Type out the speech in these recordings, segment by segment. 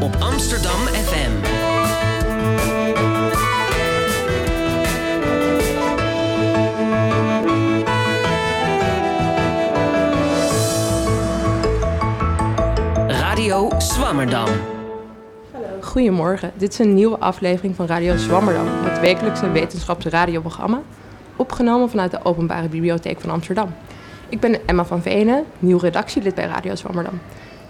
op Amsterdam FM. Radio Swammerdam. Goedemorgen, dit is een nieuwe aflevering van Radio Zwammerdam, het wekelijkse wetenschapsradioprogramma, opgenomen vanuit de Openbare Bibliotheek van Amsterdam. Ik ben Emma van Venen, nieuw redactielid bij Radio Zwammerdam.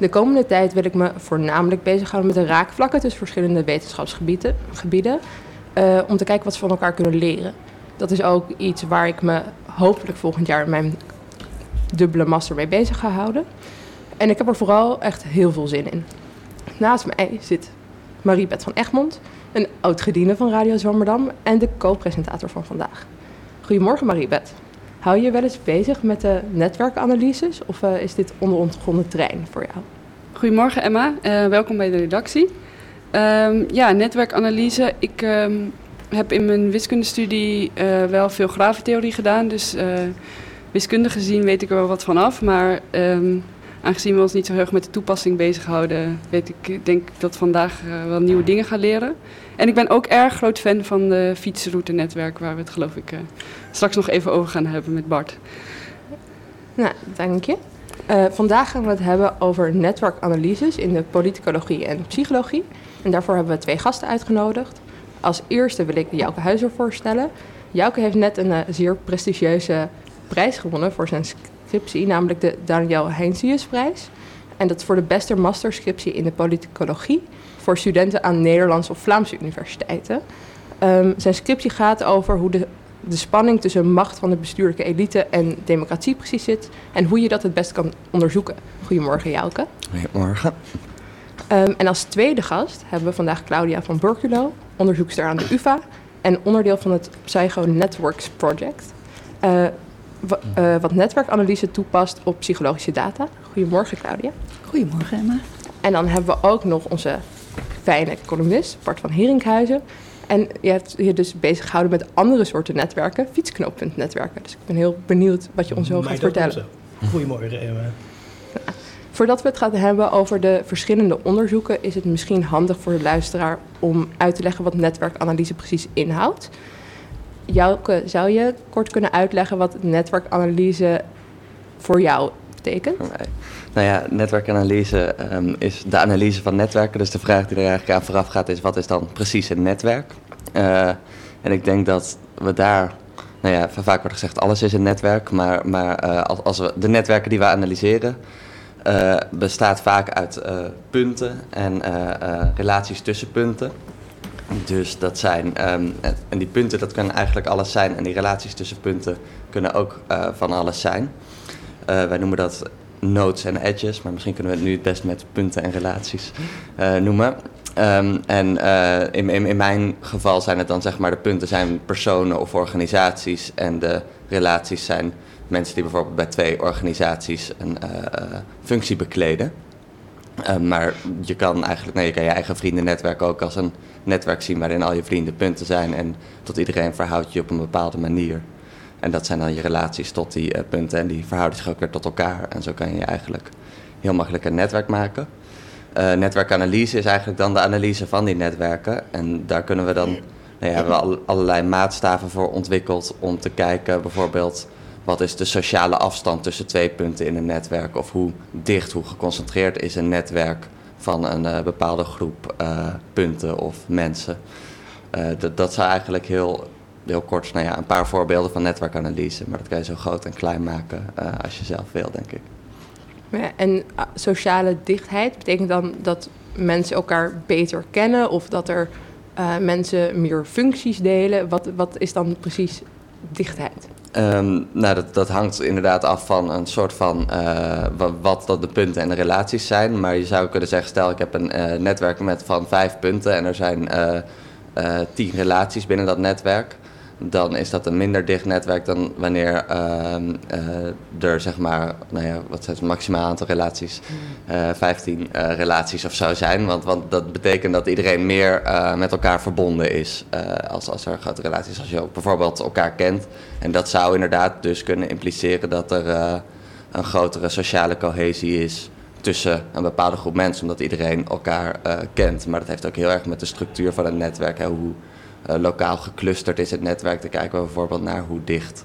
De komende tijd wil ik me voornamelijk bezighouden met de raakvlakken tussen verschillende wetenschapsgebieden, gebieden, eh, om te kijken wat ze van elkaar kunnen leren. Dat is ook iets waar ik me hopelijk volgend jaar mijn dubbele master mee bezig ga houden. En ik heb er vooral echt heel veel zin in. Naast mij zit Mariebeth van Egmond, een oud-gediende van Radio Zwammerdam en de co-presentator van vandaag. Goedemorgen Mariebeth. Hou je wel eens bezig met de netwerkanalyses of uh, is dit onderontgonnen terrein voor jou? Goedemorgen Emma, uh, welkom bij de redactie. Um, ja, netwerkanalyse. Ik um, heb in mijn wiskundestudie uh, wel veel grafentheorie gedaan, dus wiskundig gezien weet ik er wel wat van af, maar um, aangezien we ons niet zo heel erg met de toepassing bezighouden, weet ik, denk ik dat vandaag wel nieuwe dingen gaan leren. En ik ben ook erg groot fan van de fietsroute-netwerk, waar we het geloof ik uh, straks nog even over gaan hebben met Bart. Nou, dank je. Uh, vandaag gaan we het hebben over netwerkanalyses in de politicologie en psychologie. En daarvoor hebben we twee gasten uitgenodigd. Als eerste wil ik Jouke Huizer voorstellen. Jouke heeft net een zeer prestigieuze prijs gewonnen voor zijn scriptie, namelijk de Daniel Heinsiusprijs. En dat is voor de beste masterscriptie in de politicologie voor studenten aan Nederlandse of Vlaamse universiteiten. Um, zijn scriptie gaat over hoe de, de spanning tussen macht van de bestuurlijke elite en democratie precies zit en hoe je dat het best kan onderzoeken. Goedemorgen, Jouke. Goedemorgen. Um, en als tweede gast hebben we vandaag Claudia van Burkulo, onderzoekster aan de UvA en onderdeel van het Psycho Networks Project. Uh, uh, wat netwerkanalyse toepast op psychologische data. Goedemorgen, Claudia. Goedemorgen, Emma. En dan hebben we ook nog onze fijne columnist, Bart van Herinkhuizen. En je hebt je dus bezig gehouden met andere soorten netwerken, fietsknooppuntnetwerken. Dus ik ben heel benieuwd wat je ons zo gaat vertellen. Goedemorgen, Emma. Voordat we het gaan hebben over de verschillende onderzoeken, is het misschien handig voor de luisteraar om uit te leggen wat netwerkanalyse precies inhoudt. Jouke, zou je kort kunnen uitleggen wat netwerkanalyse voor jou betekent? Nou ja, netwerkanalyse um, is de analyse van netwerken. Dus de vraag die er eigenlijk aan vooraf gaat is, wat is dan precies een netwerk? Uh, en ik denk dat we daar, nou ja, vaak wordt gezegd, alles is een netwerk. Maar, maar uh, als, als we de netwerken die we analyseren, uh, bestaat vaak uit punten en relaties tussen punten. Dus dat zijn, um, en die punten dat kunnen eigenlijk alles zijn en die relaties tussen punten kunnen ook uh, van alles zijn. Uh, wij noemen dat nodes en edges, maar misschien kunnen we het nu het best met punten en relaties uh, noemen. Um, en in, in, in, mijn geval zijn het dan zeg maar de punten zijn personen of organisaties en de relaties zijn mensen die bijvoorbeeld bij twee organisaties een functie bekleden. Uh, maar je kan eigenlijk, nee, je kan je eigen vriendennetwerk ook als een netwerk zien waarin al je vrienden punten zijn en tot iedereen verhoudt je op een bepaalde manier. En dat zijn dan je relaties tot die uh, punten en die verhouden zich ook weer tot elkaar. En zo kan je eigenlijk heel makkelijk een netwerk maken. Uh, netwerkanalyse is eigenlijk dan de analyse van die netwerken. En daar kunnen we dan, nou ja, hebben we allerlei maatstaven voor ontwikkeld om te kijken bijvoorbeeld wat is de sociale afstand tussen twee punten in een netwerk? Of hoe dicht, hoe geconcentreerd is een netwerk van een uh, bepaalde groep uh, punten of mensen? Uh, dat, zou eigenlijk heel, heel kort, nou ja, een paar voorbeelden van netwerkanalyse. Maar dat kan je zo groot en klein maken als je zelf wil, denk ik. En sociale dichtheid betekent dan dat mensen elkaar beter kennen of dat er mensen meer functies delen? Wat, wat is dan precies dichtheid? Um, nou, dat, dat hangt inderdaad af van een soort van uh, wat, dat de punten en de relaties zijn. Maar je zou kunnen zeggen, stel ik heb een uh, netwerk met van vijf punten en er zijn uh, tien relaties binnen dat netwerk. Dan is dat een minder dicht netwerk dan wanneer ehm, er zeg maar, nou ja, wat zijn het maximaal aantal relaties? Vijftien relaties of zo zijn. Want, want dat betekent dat iedereen meer met elkaar verbonden is als, als er grote relaties. Als je ook bijvoorbeeld elkaar kent. En dat zou inderdaad dus kunnen impliceren dat er uh, een grotere sociale cohesie is tussen een bepaalde groep mensen, omdat iedereen elkaar kent. Maar dat heeft ook heel erg met de structuur van het netwerk. Hè, hoe lokaal geclusterd is het netwerk. Dan kijken we bijvoorbeeld naar hoe dicht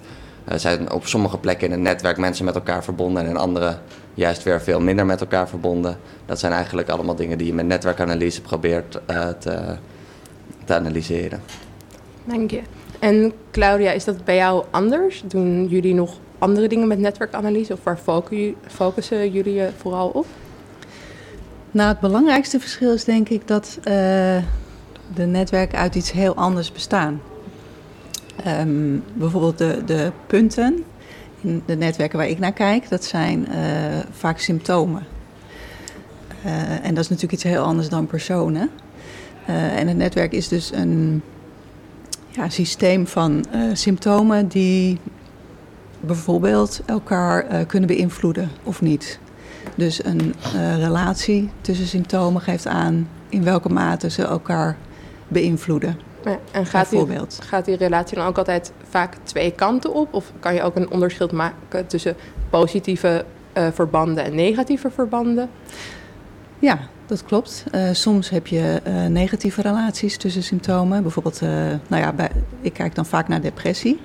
zijn op sommige plekken in het netwerk mensen met elkaar verbonden en in andere juist weer veel minder met elkaar verbonden. Dat zijn eigenlijk allemaal dingen die je met netwerkanalyse probeert te, te analyseren. Dank je. En Claudia, is dat bij jou anders? Doen jullie nog andere dingen met netwerkanalyse of waar focussen jullie je vooral op? Nou, het belangrijkste verschil is denk ik dat uh, de netwerken uit iets heel anders bestaan. Um, bijvoorbeeld de, de punten in de netwerken waar ik naar kijk, dat zijn uh, vaak symptomen. Uh, en dat is natuurlijk iets heel anders dan personen. en het netwerk is dus een ja, systeem van symptomen die bijvoorbeeld elkaar kunnen beïnvloeden of niet. Dus een relatie tussen symptomen geeft aan in welke mate ze elkaar beïnvloeden. Ja, en gaat die, gaat die relatie dan ook altijd vaak twee kanten op? Of kan je ook een onderscheid maken tussen positieve verbanden en negatieve verbanden? Ja, dat klopt. Uh, soms heb je uh, negatieve relaties tussen symptomen. Bijvoorbeeld, nou ja, bij, ik kijk dan vaak naar depressie.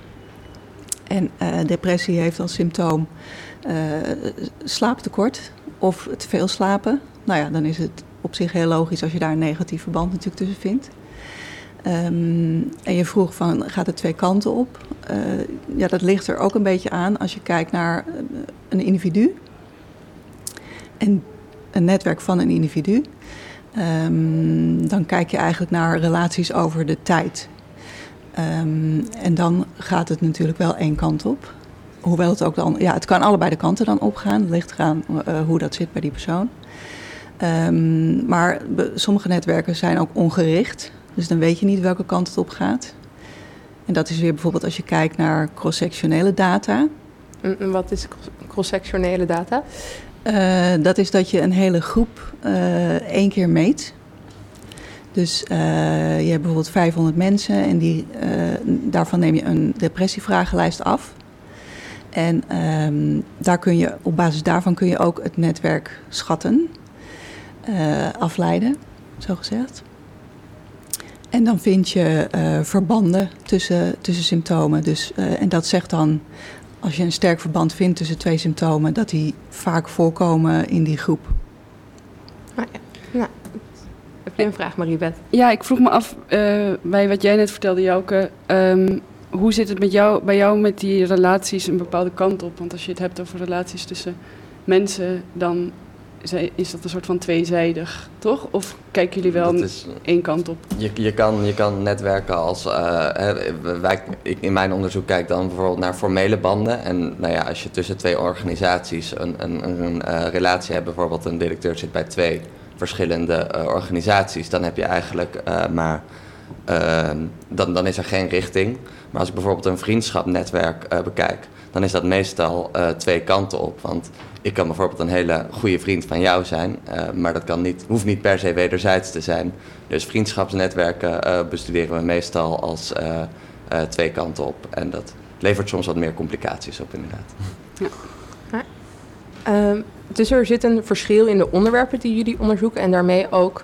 En depressie heeft als symptoom slaaptekort of te veel slapen. Nou ja, dan is het op zich heel logisch als je daar een negatief verband natuurlijk tussen vindt. Um, en je vroeg van, gaat het twee kanten op? ja, dat ligt er ook een beetje aan als je kijkt naar een individu. En een netwerk van een individu. Um, dan kijk je eigenlijk naar relaties over de tijd. Um, en dan gaat het natuurlijk wel één kant op. Hoewel het ook dan, ja, het kan allebei de kanten dan opgaan. Het ligt eraan uh, hoe dat zit bij die persoon. Maar sommige netwerken zijn ook ongericht. Dus dan weet je niet welke kant het op gaat. En dat is weer bijvoorbeeld als je kijkt naar cross-sectionele data. En wat is cross-sectionele data? Uh, dat is dat je een hele groep uh, één keer meet. Dus uh, je hebt bijvoorbeeld 500 mensen en die, daarvan neem je een depressievragenlijst af. En um, daar kun je, op basis daarvan kun je ook het netwerk schatten, afleiden, zo gezegd. En dan vind je verbanden tussen, tussen symptomen. Dus, en dat zegt dan als je een sterk verband vindt tussen twee symptomen, dat die vaak voorkomen in die groep. Ah, ja. nou, heb je een vraag, Mariebeth? Ja, ik vroeg me af, uh, bij wat jij net vertelde, Jouke, um, hoe zit het met jou, bij jou met die relaties een bepaalde kant op? Want als je het hebt over relaties tussen mensen, dan is dat een soort van tweezijdig, toch? Of kijken jullie wel is, één kant op? Je, je, kan, je kan netwerken als... Uh, wij, ik, in mijn onderzoek kijk dan bijvoorbeeld naar formele banden. En nou ja, als je tussen twee organisaties een, een, een, uh, relatie hebt... bijvoorbeeld een directeur zit bij twee verschillende uh, organisaties... dan heb je eigenlijk maar... dan, dan is er geen richting. Maar als ik bijvoorbeeld een vriendschapnetwerk bekijk... dan is dat meestal twee kanten op. Want ik kan bijvoorbeeld een hele goede vriend van jou zijn, uh, maar dat kan niet, hoeft niet per se wederzijds te zijn. Dus vriendschapsnetwerken uh, bestuderen we meestal als twee kanten op. En dat levert soms wat meer complicaties op, inderdaad. Ja. ja. Ehm, dus er zit een verschil in de onderwerpen die jullie onderzoeken en daarmee ook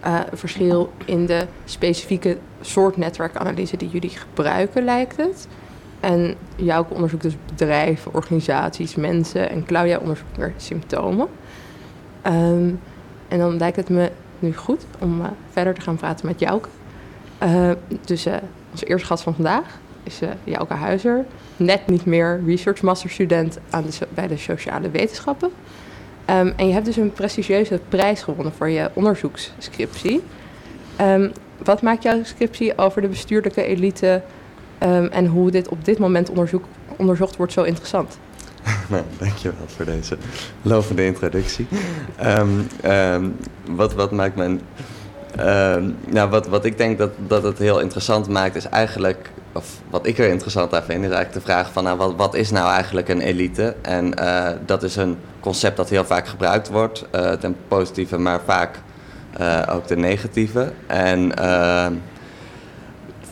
een verschil in de specifieke soort netwerkanalyse die jullie gebruiken, lijkt het. En jouw onderzoekt dus bedrijven, organisaties, mensen. En Claudia onderzoekt weer symptomen. Um, en dan lijkt het me nu goed om uh, verder te gaan praten met Jouke. Uh, dus uh, onze eerste gast van vandaag is uh, Jouke Huizer. Net niet meer research masterstudent aan de, bij de sociale wetenschappen. Um, en je hebt dus een prestigieuze prijs gewonnen voor je onderzoeksscriptie. Wat maakt jouw scriptie over de bestuurlijke elite Um, en hoe dit op dit moment onderzocht wordt zo interessant. nou, dankjewel voor deze lovende introductie. um, um, wat, wat maakt mijn. nou, wat, wat ik denk dat, dat het heel interessant maakt, is eigenlijk. Of wat ik er interessant aan vind, is eigenlijk de vraag van nou, wat, is nou eigenlijk een elite? En uh, dat is een concept dat heel vaak gebruikt wordt, uh, ten positieve, maar vaak uh, ook ten negatieve. En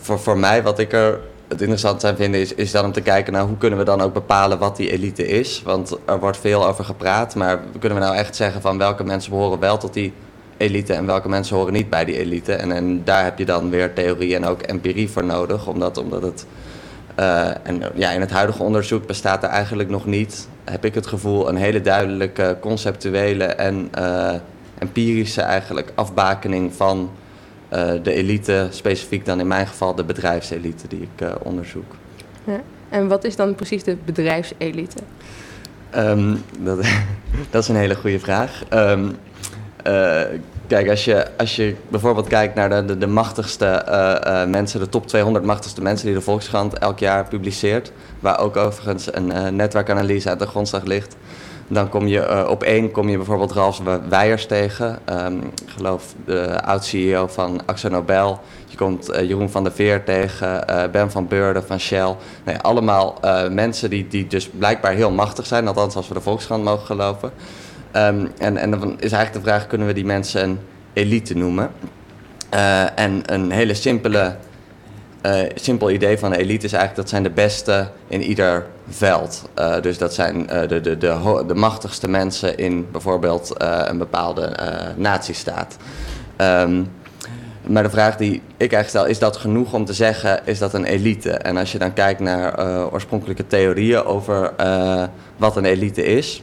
voor, voor mij, wat ik er het interessant zijn vinden is, is dan om te kijken naar hoe kunnen we dan ook bepalen wat die elite is. Want er wordt veel over gepraat, maar kunnen we nou echt zeggen van welke mensen behoren wel tot die elite en welke mensen horen niet bij die elite. En, en daar heb je dan weer theorie en ook empirie voor nodig, omdat, omdat het... Uh, en ja, in het huidige onderzoek bestaat er eigenlijk nog niet, heb ik het gevoel, een hele duidelijke conceptuele en uh, empirische eigenlijk afbakening van de elite, specifiek dan in mijn geval de bedrijfselite die ik onderzoek. Ja. En wat is dan precies de bedrijfselite? Um, dat, dat, is een hele goede vraag. Um, uh, kijk, als je, als je bijvoorbeeld kijkt naar de, de, de machtigste uh, uh, mensen, de top 200 machtigste mensen die de Volkskrant elk jaar publiceert, waar ook overigens een netwerkanalyse uit de grondslag ligt, dan kom je op één kom je bijvoorbeeld Ralf Weijers tegen, um, ik geloof de oud-CEO van Axo Nobel. Je komt Jeroen van der Veer tegen, Ben van Beurden van Shell. Nee, allemaal mensen die, die dus blijkbaar heel machtig zijn, althans als we de Volkskrant mogen geloven. Um, en, en dan is eigenlijk de vraag, kunnen we die mensen een elite noemen? Uh, en een hele simpele, uh, simpel idee van een elite is eigenlijk dat zijn de beste in ieder veld. Uh, dus dat zijn de, de, de, de, machtigste mensen in bijvoorbeeld een bepaalde natiestaat. Um, maar de vraag die ik eigenlijk stel, is dat genoeg om te zeggen, is dat een elite? En als je dan kijkt naar oorspronkelijke theorieën over wat een elite is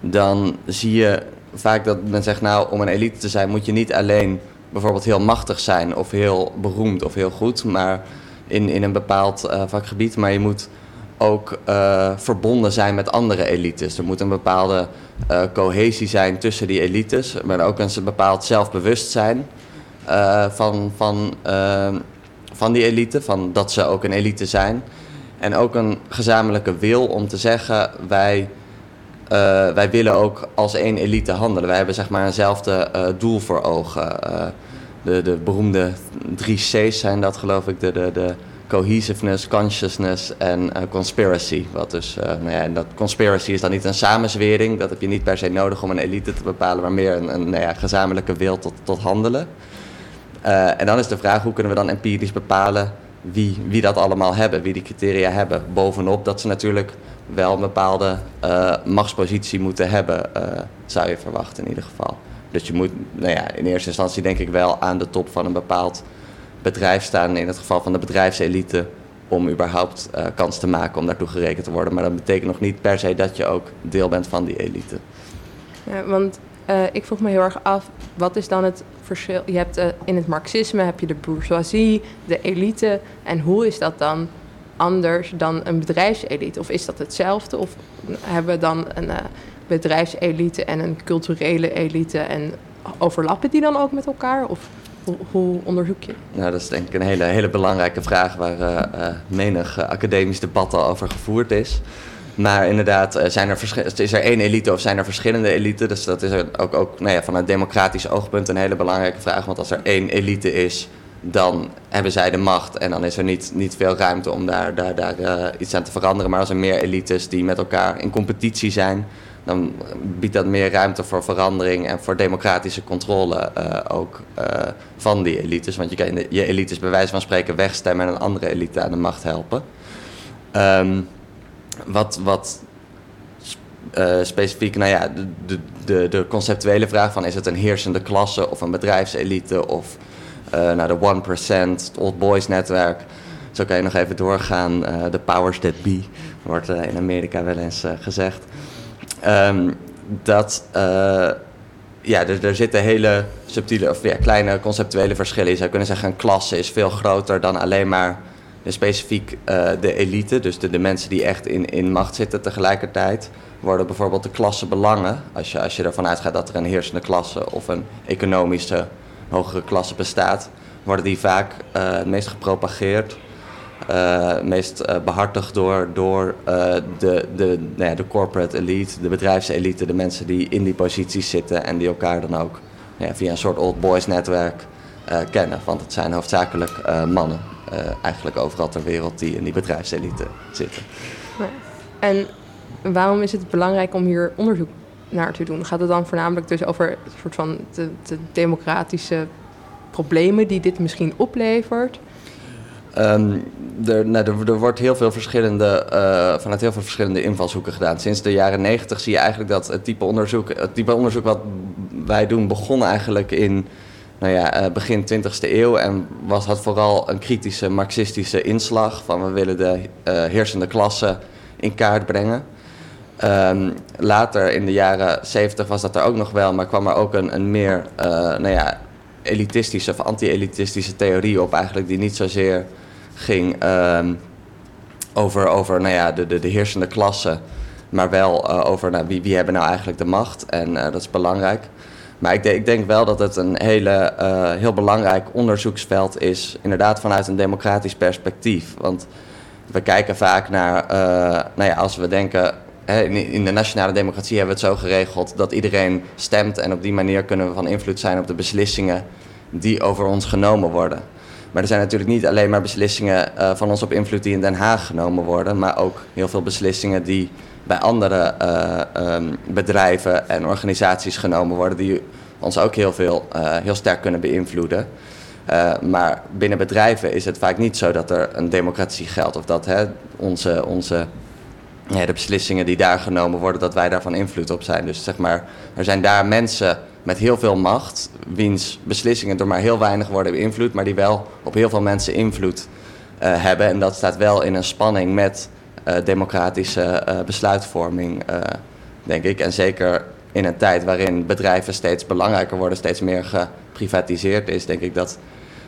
dan zie je vaak dat men zegt, nou, om een elite te zijn moet je niet alleen bijvoorbeeld heel machtig zijn of heel beroemd of heel goed, maar in, in een bepaald uh, vakgebied, maar je moet ook uh, verbonden zijn met andere elites. Er moet een bepaalde uh, cohesie zijn tussen die elites, maar ook een bepaald zelfbewustzijn van, van, van die elite, van dat ze ook een elite zijn. En ook een gezamenlijke wil om te zeggen, wij uh, wij willen ook als één elite handelen. Wij hebben zeg maar eenzelfde uh, doel voor ogen. Uh, de, de beroemde drie C's zijn dat geloof ik. De, de, de cohesiveness, consciousness en conspiracy. Wat dus, nou ja, en dat conspiracy is dan niet een samenzwering. Dat heb je niet per se nodig om een elite te bepalen. Maar meer een, een nou ja, gezamenlijke wil tot, tot handelen. en dan is de vraag, hoe kunnen we dan empirisch bepalen wie, wie dat allemaal hebben, wie die criteria hebben. Bovenop dat ze natuurlijk wel een bepaalde uh, machtspositie moeten hebben, uh, zou je verwachten in ieder geval. Dus je moet, nou ja, in eerste instantie denk ik wel aan de top van een bepaald bedrijf staan, in het geval van de bedrijfselite, om überhaupt uh, kans te maken om daartoe gerekend te worden. Maar dat betekent nog niet per se dat je ook deel bent van die elite. Ja, want ik vroeg me heel erg af, wat is dan het verschil? Je hebt in het marxisme heb je de bourgeoisie, de elite, en hoe is dat dan anders dan een bedrijfselite? Of is dat hetzelfde? Of hebben we dan een uh, bedrijfselite en een culturele elite en overlappen die dan ook met elkaar? Of hoe, onderzoek je? Nou, dat is denk ik een hele, hele belangrijke vraag waar uh, uh, menig academisch debat al over gevoerd is. Maar inderdaad, zijn er is er één elite of zijn er verschillende eliten? Dus dat is ook, ook nou ja, vanuit democratisch oogpunt een hele belangrijke vraag. Want als er één elite is, dan hebben zij de macht en dan is er niet, niet veel ruimte om daar, daar, daar uh, iets aan te veranderen. Maar als er meer elites die met elkaar in competitie zijn, dan biedt dat meer ruimte voor verandering en voor democratische controle uh, ook uh, van die elites. Want je kan je elites bij wijze van spreken wegstemmen en een andere elite aan de macht helpen. Um, wat, wat specifiek, nou ja, de, de, de conceptuele vraag van is het een heersende klasse of een bedrijfselite of uh, naar de 1%, het Old Boys netwerk. Zo kan je nog even doorgaan. Uh, de powers that be, wordt uh, in Amerika wel eens gezegd. Um, dat, ja, er, zitten hele subtiele of ja, kleine conceptuele verschillen. Je zou kunnen zeggen, een klasse is veel groter dan alleen maar de specifiek de elite. Dus de, mensen die echt in, in macht zitten tegelijkertijd worden bijvoorbeeld de klassebelangen. Als je, als je ervan uitgaat dat er een heersende klasse of een economische hogere klasse bestaat, worden die vaak uh, het meest gepropageerd, uh, meest uh, behartigd door, door de, de, nou ja, de corporate elite, de bedrijfselite, de mensen die in die posities zitten en die elkaar dan ook ja, via een soort old boys netwerk kennen. Want het zijn hoofdzakelijk mannen, eigenlijk overal ter wereld, die in die bedrijfselite zitten. En waarom is het belangrijk om hier onderzoek naar te doen? Gaat het dan voornamelijk dus over een soort van de, de democratische problemen die dit misschien oplevert? Ehm, er, nou, er, wordt heel veel verschillende, uh, vanuit heel veel verschillende invalshoeken gedaan. Sinds de jaren negentig zie je eigenlijk dat het type onderzoek, het type onderzoek wat wij doen, begon eigenlijk in nou ja, uh, begin 20e eeuw en was, had vooral een kritische marxistische inslag van we willen de uh, heersende klasse in kaart brengen. Um, later in de jaren 70 was dat er ook nog wel, maar kwam er ook een, een meer nou ja, elitistische of anti-elitistische theorie op eigenlijk die niet zozeer ging um, over, over nou ja, de, de, de heersende klasse, maar wel uh, over nou, wie, wie hebben nou eigenlijk de macht. En uh, dat is belangrijk. Maar ik, ik, denk wel dat het een hele, heel belangrijk onderzoeksveld is, inderdaad vanuit een democratisch perspectief. Want we kijken vaak naar, nou ja, als we denken, in, de nationale democratie hebben we het zo geregeld dat iedereen stemt en op die manier kunnen we van invloed zijn op de beslissingen die over ons genomen worden. Maar er zijn natuurlijk niet alleen maar beslissingen uh, van ons op invloed die in Den Haag genomen worden, maar ook heel veel beslissingen die bij andere uh, um, bedrijven en organisaties genomen worden, die ons ook heel, veel, uh, heel sterk kunnen beïnvloeden. maar binnen bedrijven is het vaak niet zo dat er een democratie geldt of dat hè, onze, onze, ja, de beslissingen die daar genomen worden, dat wij daarvan invloed op zijn. Dus zeg maar, er zijn daar mensen met heel veel macht, wiens beslissingen door maar heel weinig worden beïnvloed, maar die wel op heel veel mensen invloed uh, hebben. En dat staat wel in een spanning met uh, democratische uh, besluitvorming, denk ik. En zeker in een tijd waarin bedrijven steeds belangrijker worden, steeds meer geprivatiseerd is, denk ik dat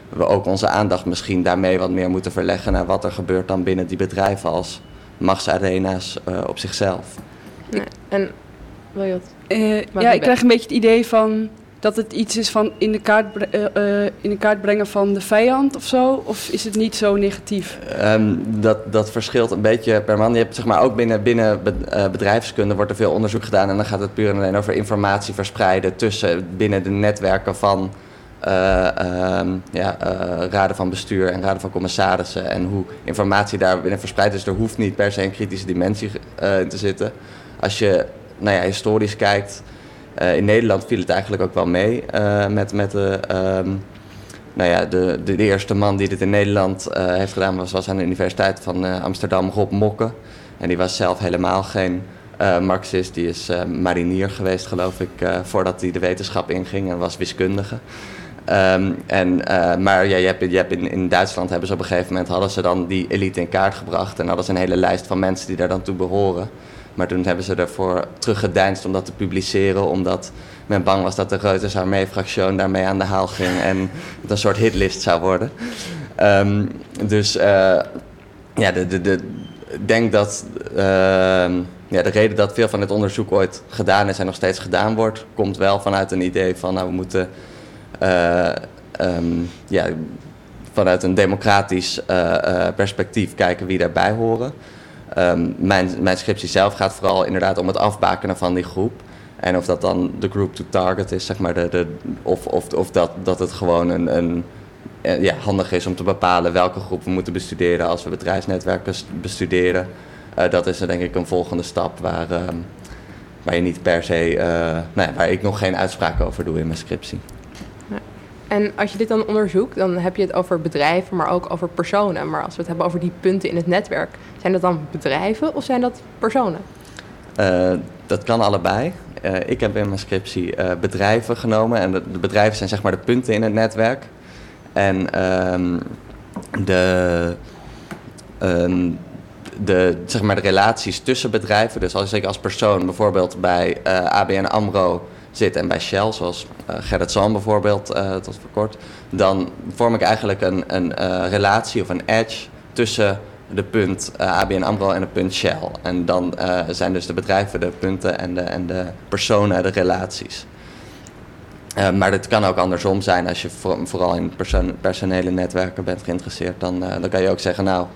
we ook onze aandacht misschien daarmee wat meer moeten verleggen naar wat er gebeurt dan binnen die bedrijven als machtsarena's op zichzelf. Nee. En wil je het? Uh, ja, ik krijg een beetje het idee van dat het iets is van in de, kaart, uh, in de kaart brengen van de vijand of zo? Of is het niet zo negatief? Um, dat, dat verschilt een beetje per man. Je hebt zeg maar ook binnen, binnen bedrijfskunde wordt er veel onderzoek gedaan en dan gaat het puur en alleen over informatie verspreiden tussen binnen de netwerken van um, ja, raden van bestuur en raden van commissarissen en hoe informatie daar binnen verspreidt. Dus er hoeft niet per se een kritische dimensie in te zitten. Als je nou ja, historisch kijkt, in Nederland viel het eigenlijk ook wel mee met, met de, um, nou ja, de, de, eerste man die dit in Nederland heeft gedaan was, was aan de Universiteit van Amsterdam, Rob Mokke. En die was zelf helemaal geen Marxist, die is marinier geweest geloof ik, voordat hij de wetenschap inging en was wiskundige. Um, en, maar ja, je hebt, je hebt in, in Duitsland hebben ze op een gegeven moment hadden ze dan die elite in kaart gebracht en hadden ze een hele lijst van mensen die daar dan toe behoren. Maar toen hebben ze ervoor teruggedeinst om dat te publiceren, omdat men bang was dat de Reuters armee-fractie daarmee aan de haal ging en het een soort hitlist zou worden. Um, dus uh, ja, de, de, denk dat uh, ja, de reden dat veel van het onderzoek ooit gedaan is en nog steeds gedaan wordt, komt wel vanuit een idee van nou, we moeten um, ja, vanuit een democratisch uh, perspectief kijken wie daarbij horen. Um, mijn, mijn scriptie zelf gaat vooral inderdaad om het afbakenen van die groep. En of dat dan de group to target is, zeg maar, de, de, of, of, of dat, dat het gewoon een, een, eh, ja, handig is om te bepalen welke groep we moeten bestuderen als we bedrijfsnetwerken bestuderen. Dat is denk ik een volgende stap waar, uh, waar je niet per se, nou waar ik nog geen uitspraak over doe in mijn scriptie. En als je dit dan onderzoekt, dan heb je het over bedrijven, maar ook over personen. Maar als we het hebben over die punten in het netwerk, zijn dat dan bedrijven of zijn dat personen? Uh, dat kan allebei. Uh, ik heb in mijn scriptie uh, bedrijven genomen en de, bedrijven zijn zeg maar de punten in het netwerk. En um, de, um, de, zeg maar de relaties tussen bedrijven, dus als ik als persoon bijvoorbeeld bij ABN AMRO zit en bij Shell, zoals uh, Gerrit Zalm bijvoorbeeld uh, tot voor kort, dan vorm ik eigenlijk een, een uh, relatie of een edge tussen de punt ABN AMRO en de punt Shell. En dan zijn dus de bedrijven de punten en de, en de personen de relaties. maar het kan ook andersom zijn als je voor, vooral in personele netwerken bent geïnteresseerd. Dan, dan kan je ook zeggen, nou,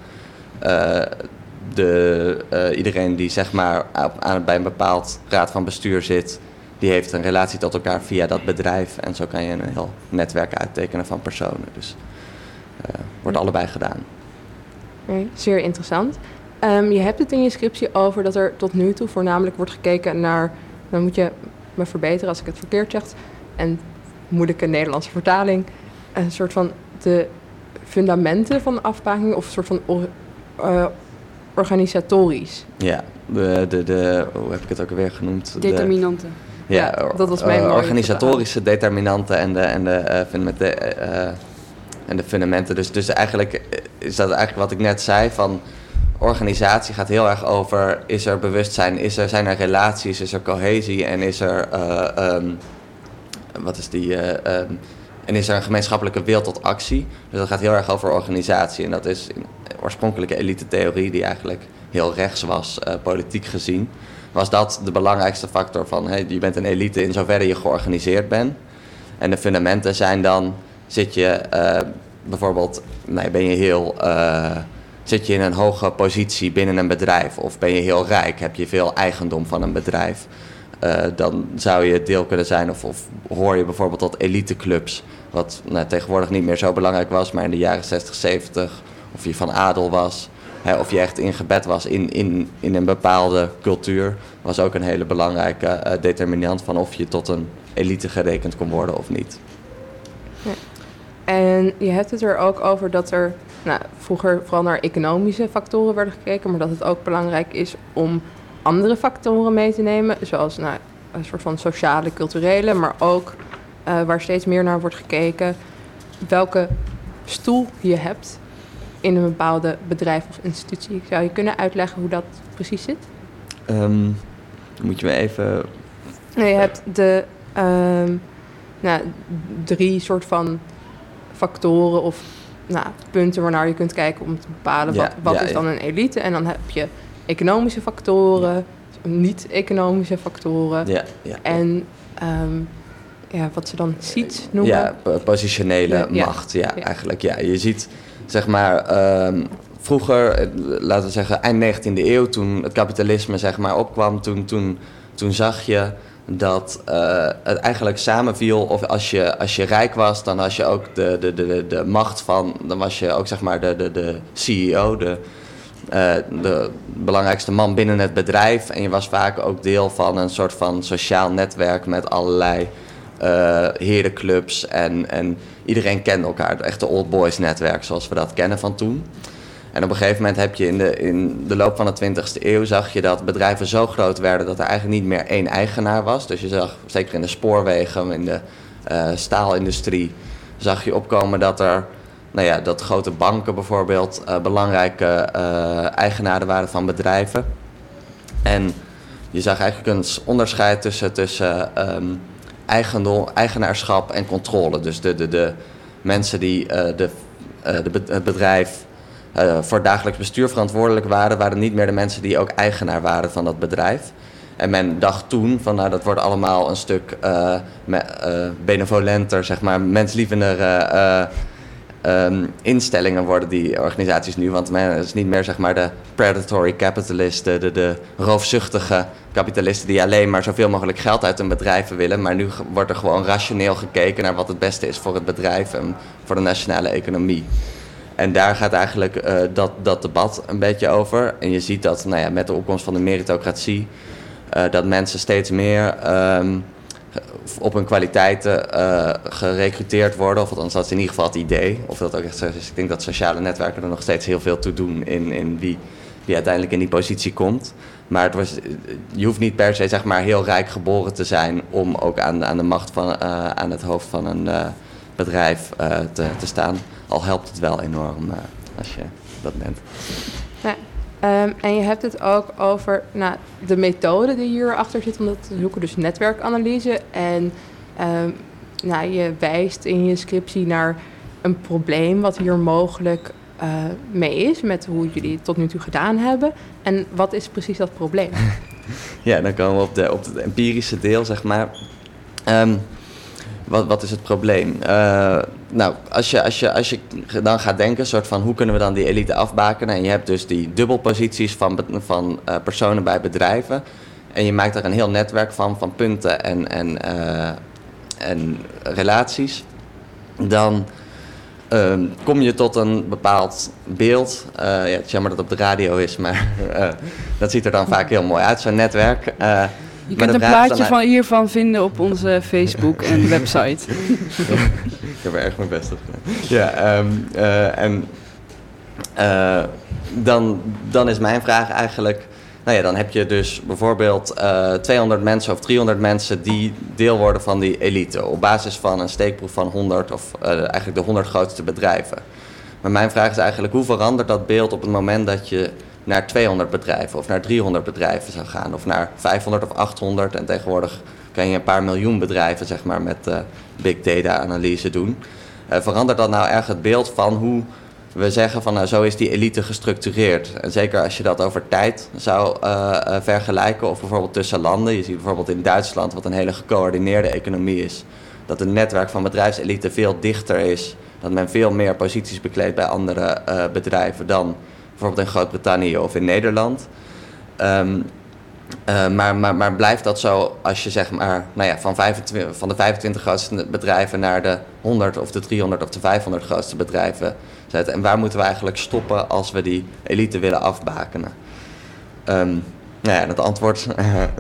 de, iedereen die zeg maar aan, bij een bepaald raad van bestuur zit, die heeft een relatie tot elkaar via dat bedrijf. En zo kan je een heel netwerk uittekenen van personen. Dus uh, wordt allebei gedaan. Okay, zeer interessant. Um, je hebt het in je scriptie over dat er tot nu toe voornamelijk wordt gekeken naar... Dan moet je me verbeteren als ik het verkeerd zeg. En moeilijke Nederlandse vertaling. Een soort van de fundamenten van afbaking of een soort van or- eh, organisatorisch? Ja, de, de, de, hoe heb ik het ook alweer genoemd? De- Ja, dat was mijn eh, organisatorische determinanten en de, en de, eh, fundamenten, eh, en de fundamenten. Dus, dus eigenlijk is dat eigenlijk wat ik net zei van organisatie gaat heel erg over is er bewustzijn, is er, zijn er relaties, is er cohesie en is er eh, ehm, wat is die eh, ehm, en is er een gemeenschappelijke wil tot actie. Dus dat gaat heel erg over organisatie en dat is oorspronkelijke elite theorie die eigenlijk heel rechts was, politiek gezien was dat de belangrijkste factor van je bent een elite in zoverre je georganiseerd bent. En de fundamenten zijn dan, zit je eh, bijvoorbeeld, nee, ben je heel, eh, zit je in een hoge positie binnen een bedrijf of ben je heel rijk, heb je veel eigendom van een bedrijf. Eh, dan zou je deel kunnen zijn of, of hoor je bijvoorbeeld tot eliteclubs, wat nou, tegenwoordig niet meer zo belangrijk was, maar in de jaren 60, 70, of je van adel was, of je echt ingebed was in, in, in een bepaalde cultuur, was ook een hele belangrijke eh, determinant van of je tot een elite gerekend kon worden of niet. En je hebt het er ook over dat er nou, vroeger vooral naar economische factoren werden gekeken, maar dat het ook belangrijk is om andere factoren mee te nemen, zoals nou, een soort van sociale, culturele, maar ook eh, waar steeds meer naar wordt gekeken, welke stoel je hebt in een bepaalde bedrijf of institutie. Zou je kunnen uitleggen hoe dat precies zit? Ehm, moet je me even. Nee, je hebt de ehm, nou, drie soort van factoren of nou, punten waarnaar je kunt kijken om te bepalen Ja, wat, wat ja, is dan een elite. En dan heb je economische factoren, niet-economische factoren Ja, en ehm, ja, wat ze dan ziet noemen. Ja, po- positionele macht. Ja, Ja. eigenlijk. Ja. Je ziet, zeg maar, ehm, vroeger, eh, laten we zeggen eind 19e eeuw, toen het kapitalisme zeg maar opkwam, toen, toen, toen zag je dat eh, het eigenlijk samenviel. Of als je, als je rijk was, dan was je ook de, de, de, de, macht van, dan was je ook zeg maar de, de, de CEO, de, eh, de belangrijkste man binnen het bedrijf. En je was vaak ook deel van een soort van sociaal netwerk met allerlei eh herenclubs. En, en iedereen kende elkaar. Het echte old boys netwerk zoals we dat kennen van toen. En op een gegeven moment heb je in de, in de loop van de 20e eeuw zag je dat bedrijven zo groot werden dat er eigenlijk niet meer één eigenaar was. Dus je zag, zeker in de spoorwegen, in de eh, staalindustrie, zag je opkomen dat er nou ja, dat grote banken bijvoorbeeld eh, belangrijke eigenaren waren van bedrijven. En je zag eigenlijk een onderscheid tussen, tussen ehm, eigendom, eigenaarschap en controle. Dus de, de, de mensen die eh, de, eh, de, het bedrijf eh, voor het dagelijks bestuur verantwoordelijk waren, waren niet meer de mensen die ook eigenaar waren van dat bedrijf. En men dacht toen van nou dat wordt allemaal een stuk me- benevolenter, zeg maar, menslievender eh, eh, ehm, instellingen worden die organisaties nu. Want men is niet meer zeg maar de predatory capitalist, de, de, roofzuchtige kapitalisten die alleen maar zoveel mogelijk geld uit hun bedrijven willen. Maar nu wordt er gewoon rationeel gekeken naar wat het beste is voor het bedrijf en voor de nationale economie. En daar gaat eigenlijk eh, dat, dat debat een beetje over. En je ziet dat nou ja, met de opkomst van de meritocratie, eh, dat mensen steeds meer ehm, op hun kwaliteiten eh gerecruiteerd worden. Of althans, dat is in ieder geval het idee. Of dat ook echt zo is. Ik denk dat sociale netwerken er nog steeds heel veel toe doen in, in wie, wie uiteindelijk in die positie komt. Maar het was, je hoeft niet per se zeg maar, heel rijk geboren te zijn om ook aan, aan de macht van, eh, aan het hoofd van een eh, bedrijf eh, te, te staan. Al helpt het wel enorm eh, als je dat bent. Ehm, en je hebt het ook over nou, de methode die hierachter zit om dat te zoeken, dus netwerkanalyse. En ehm, nou, je wijst in je scriptie naar een probleem wat hier mogelijk eh, mee is, met hoe jullie het tot nu toe gedaan hebben. En wat is precies dat probleem? Ja, dan komen we op, de, op het empirische deel, zeg maar. Ehm, wat, wat is het probleem? Eh, nou, als je, als, je, als je dan gaat denken, soort van hoe kunnen we dan die elite afbakenen? En je hebt dus die dubbelposities van, van eh, personen bij bedrijven. En je maakt daar een heel netwerk van, van punten en, en, eh, en relaties. Dan ehm, kom je tot een bepaald beeld. Eh, ja, het is jammer dat het op de radio is, maar dat ziet er dan vaak heel mooi uit, zo'n netwerk. Eh, Je kunt een plaatje van hiervan vinden op onze Facebook en website. Ik heb er erg mijn best op gedaan. Ja, ehm, eh, en eh, dan, dan is mijn vraag eigenlijk... Nou ja, dan heb je dus bijvoorbeeld eh 200 mensen of 300 mensen die deel worden van die elite. Op basis van een steekproef van 100 of eh, eigenlijk de 100 grootste bedrijven. Maar mijn vraag is eigenlijk, hoe verandert dat beeld op het moment dat je naar 200 bedrijven of naar 300 bedrijven zou gaan? Of naar 500 of 800 en tegenwoordig kan je een paar miljoen bedrijven zeg maar, met eh, big data analyse doen. Eh, verandert dat nou erg het beeld van hoe we zeggen van nou, zo is die elite gestructureerd? En zeker als je dat over tijd zou eh, vergelijken of bijvoorbeeld tussen landen. Je ziet bijvoorbeeld in Duitsland, wat een hele gecoördineerde economie is, dat het netwerk van bedrijfselite veel dichter is. Dat men veel meer posities bekleedt bij andere bedrijven dan bijvoorbeeld in Groot-Brittannië of in Nederland. Ehm, eh, maar, maar, maar blijft dat zo als je zeg maar nou ja, van, 25, van de 25 grootste bedrijven naar de 100 of de 300 of de 500 grootste bedrijven zet? En waar moeten we eigenlijk stoppen als we die elite willen afbakenen? Ehm, nou ja, het antwoord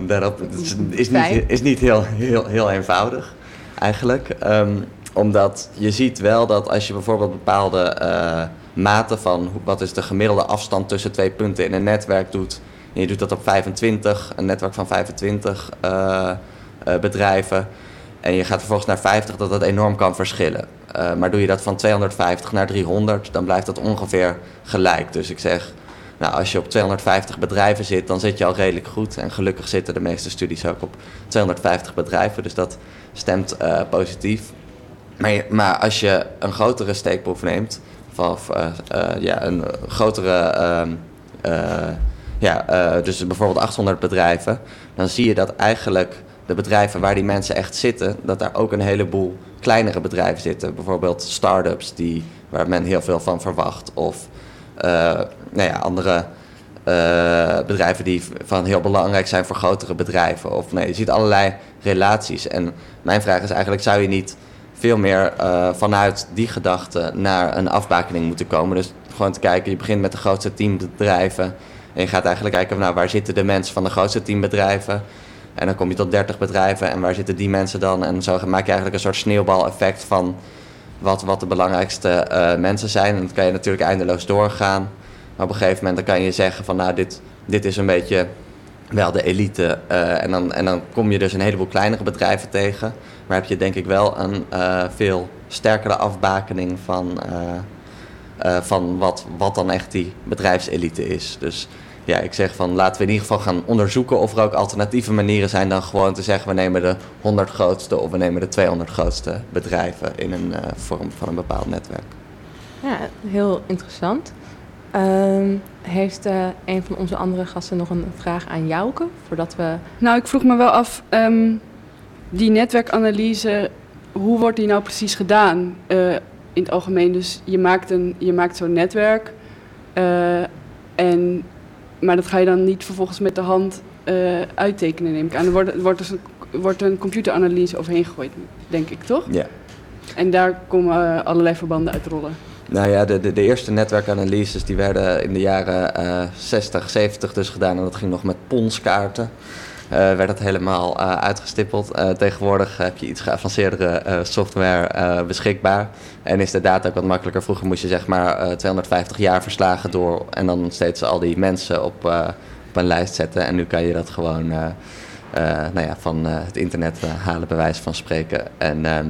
daarop is, is niet, is niet heel, heel, heel eenvoudig eigenlijk. Ehm, omdat je ziet wel dat als je bijvoorbeeld bepaalde eh, maten van wat is de gemiddelde afstand tussen twee punten in een netwerk doet. En je doet dat op 25, een netwerk van 25 eh, eh, bedrijven. En je gaat vervolgens naar 50, dat dat enorm kan verschillen. Eh, maar doe je dat van 250 naar 300, dan blijft dat ongeveer gelijk. Dus ik zeg, nou, als je op 250 bedrijven zit, dan zit je al redelijk goed. En gelukkig zitten de meeste studies ook op 250 bedrijven, dus dat stemt positief. Maar, maar als je een grotere steekproef neemt, of, eh, eh, ja, een grotere, ehm, eh, ja, dus bijvoorbeeld 800 bedrijven, dan zie je dat eigenlijk de bedrijven waar die mensen echt zitten, dat daar ook een heleboel kleinere bedrijven zitten. Bijvoorbeeld start-ups die, waar men heel veel van verwacht. Of eh, nou ja, andere bedrijven die van heel belangrijk zijn voor grotere bedrijven. Of nee, je ziet allerlei relaties. En mijn vraag is eigenlijk, zou je niet veel meer eh, vanuit die gedachte naar een afbakening moeten komen? Dus gewoon te kijken, je begint met de grootste tien bedrijven. En je gaat eigenlijk kijken, nou, waar zitten de mensen van de grootste tien bedrijven? En dan kom je tot 30 bedrijven en waar zitten die mensen dan? En zo maak je eigenlijk een soort sneeuwbaleffect van wat, wat de belangrijkste eh, mensen zijn. En dat kan je natuurlijk eindeloos doorgaan. Maar op een gegeven moment dan kan je zeggen van nou, dit, dit is een beetje wel de elite. eh, en, dan, en dan kom je dus een heleboel kleinere bedrijven tegen. Maar heb je denk ik wel een eh, veel sterkere afbakening van, eh, van wat, wat dan echt die bedrijfselite is. Dus ja, ik zeg van laten we in ieder geval gaan onderzoeken of er ook alternatieve manieren zijn dan gewoon te zeggen we nemen de 100 grootste of we nemen de 200 grootste bedrijven in een vorm van een bepaald netwerk. Ja, heel interessant. Ehm, heeft eh, een van onze andere gasten nog een vraag aan Jouke? Voordat we... Nou, ik vroeg me wel af, ehm, die netwerkanalyse, hoe wordt die nou precies gedaan eh, in het algemeen? Dus je maakt, een, je maakt zo'n netwerk, eh, en, maar dat ga je dan niet vervolgens met de hand eh, uittekenen, neem ik aan. Er wordt, er wordt dus een, wordt een computeranalyse overheen gegooid, denk ik, toch? Ja. En daar komen allerlei verbanden uit rollen. Nou ja, de, de, eerste netwerkanalyses die werden in de jaren eh 60, 70 dus gedaan. En dat ging nog met ponskaarten. Eh werd dat helemaal eh, uitgestippeld. Eh, tegenwoordig heb je iets geavanceerdere eh, software eh, beschikbaar. En is de data ook wat makkelijker. Vroeger moest je zeg maar eh, 250 jaar verslagen door. En dan steeds al die mensen op, eh, op een lijst zetten. En nu kan je dat gewoon eh, eh, nou ja, van eh, het internet eh, halen, bij wijze van spreken. En, ehm,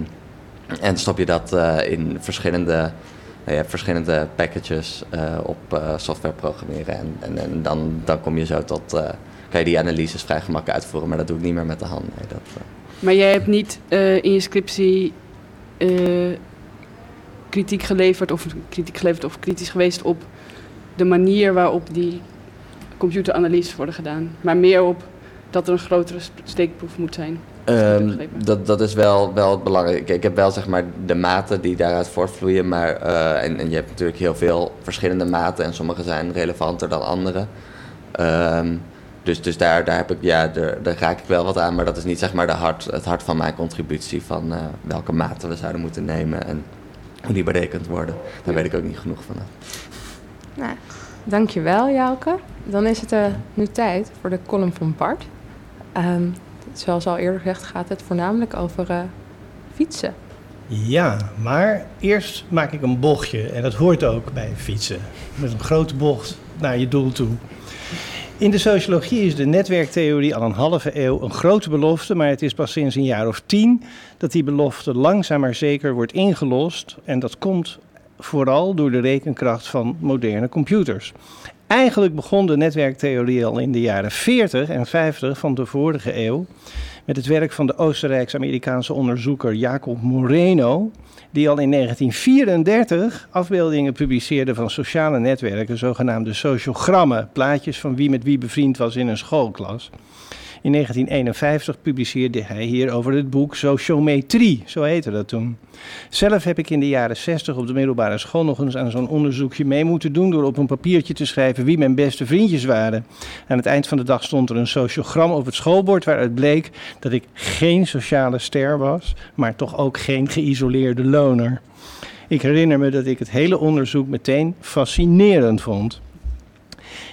en stop je dat eh, in verschillende je hebt verschillende packages eh, op eh, software programmeren. En, en, en dan, dan kom je zo tot. eh, kan je die analyses vrij gemakkelijk uitvoeren, maar dat doe ik niet meer met de hand. Dat. Maar jij hebt niet in je scriptie kritiek geleverd of kritiek geleverd of kritisch geweest op de manier waarop die computeranalyses worden gedaan, maar meer op dat er een grotere steekproef moet zijn. Ehm, dat, dat is wel, wel het belangrijke. Ik heb wel zeg maar de maten die daaruit voortvloeien, maar eh, en, en je hebt natuurlijk heel veel verschillende maten en sommige zijn relevanter dan andere. Ehm, dus dus daar, daar, heb ik, ja, daar, daar raak ik wel wat aan, maar dat is niet zeg maar de hart, het hart van mijn contributie van eh, welke maten we zouden moeten nemen en hoe die berekend worden. Daar weet ik ook niet genoeg van. Nou, dankjewel Jouke. Dan is het eh, nu tijd voor de column van Bart. Ehm, zoals al eerder gezegd gaat het voornamelijk over uh, fietsen. Ja, maar eerst maak ik een bochtje en dat hoort ook bij fietsen. Met een grote bocht naar je doel toe. In de sociologie is de netwerktheorie al een halve eeuw een grote belofte, maar het is pas sinds een jaar of tien dat die belofte langzaam maar zeker wordt ingelost. En dat komt vooral door de rekenkracht van moderne computers. Eigenlijk begon de netwerktheorie al in de jaren 40 en 50 van de vorige eeuw met het werk van de Oostenrijks-Amerikaanse onderzoeker Jacob Moreno, die al in 1934 afbeeldingen publiceerde van sociale netwerken, zogenaamde sociogrammen, plaatjes van wie met wie bevriend was in een schoolklas. In 1951 publiceerde hij hierover het boek Sociometrie, zo heette dat toen. Zelf heb ik in de jaren 60 op de middelbare school nog eens aan zo'n onderzoekje mee moeten doen door op een papiertje te schrijven wie mijn beste vriendjes waren. Aan het eind van de dag stond er een sociogram op het schoolbord waaruit bleek dat ik geen sociale ster was, maar toch ook geen geïsoleerde loner. Ik herinner me dat ik het hele onderzoek meteen fascinerend vond.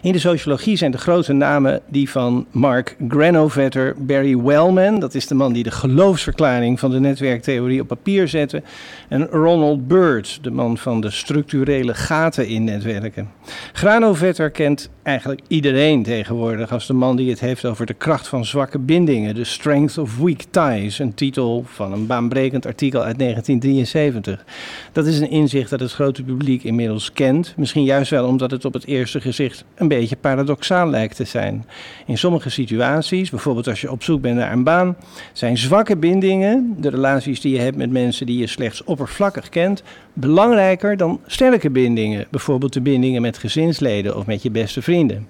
In de sociologie zijn de grote namen die van Mark Granovetter, Barry Wellman, dat is de man die de geloofsverklaring van de netwerktheorie op papier zette, en Ronald Byrd, de man van de structurele gaten in netwerken. Granovetter kent eigenlijk iedereen tegenwoordig als de man die het heeft over de kracht van zwakke bindingen, The Strength of Weak Ties, een titel van een baanbrekend artikel uit 1973. Dat is een inzicht dat het grote publiek inmiddels kent, misschien juist wel omdat het op het eerste gezicht een beetje paradoxaal lijkt te zijn. In sommige situaties, bijvoorbeeld als je op zoek bent naar een baan, zijn zwakke bindingen, de relaties die je hebt met mensen die je slechts oppervlakkig kent, belangrijker dan sterke bindingen, bijvoorbeeld de bindingen met gezinsleden of met je beste vrienden.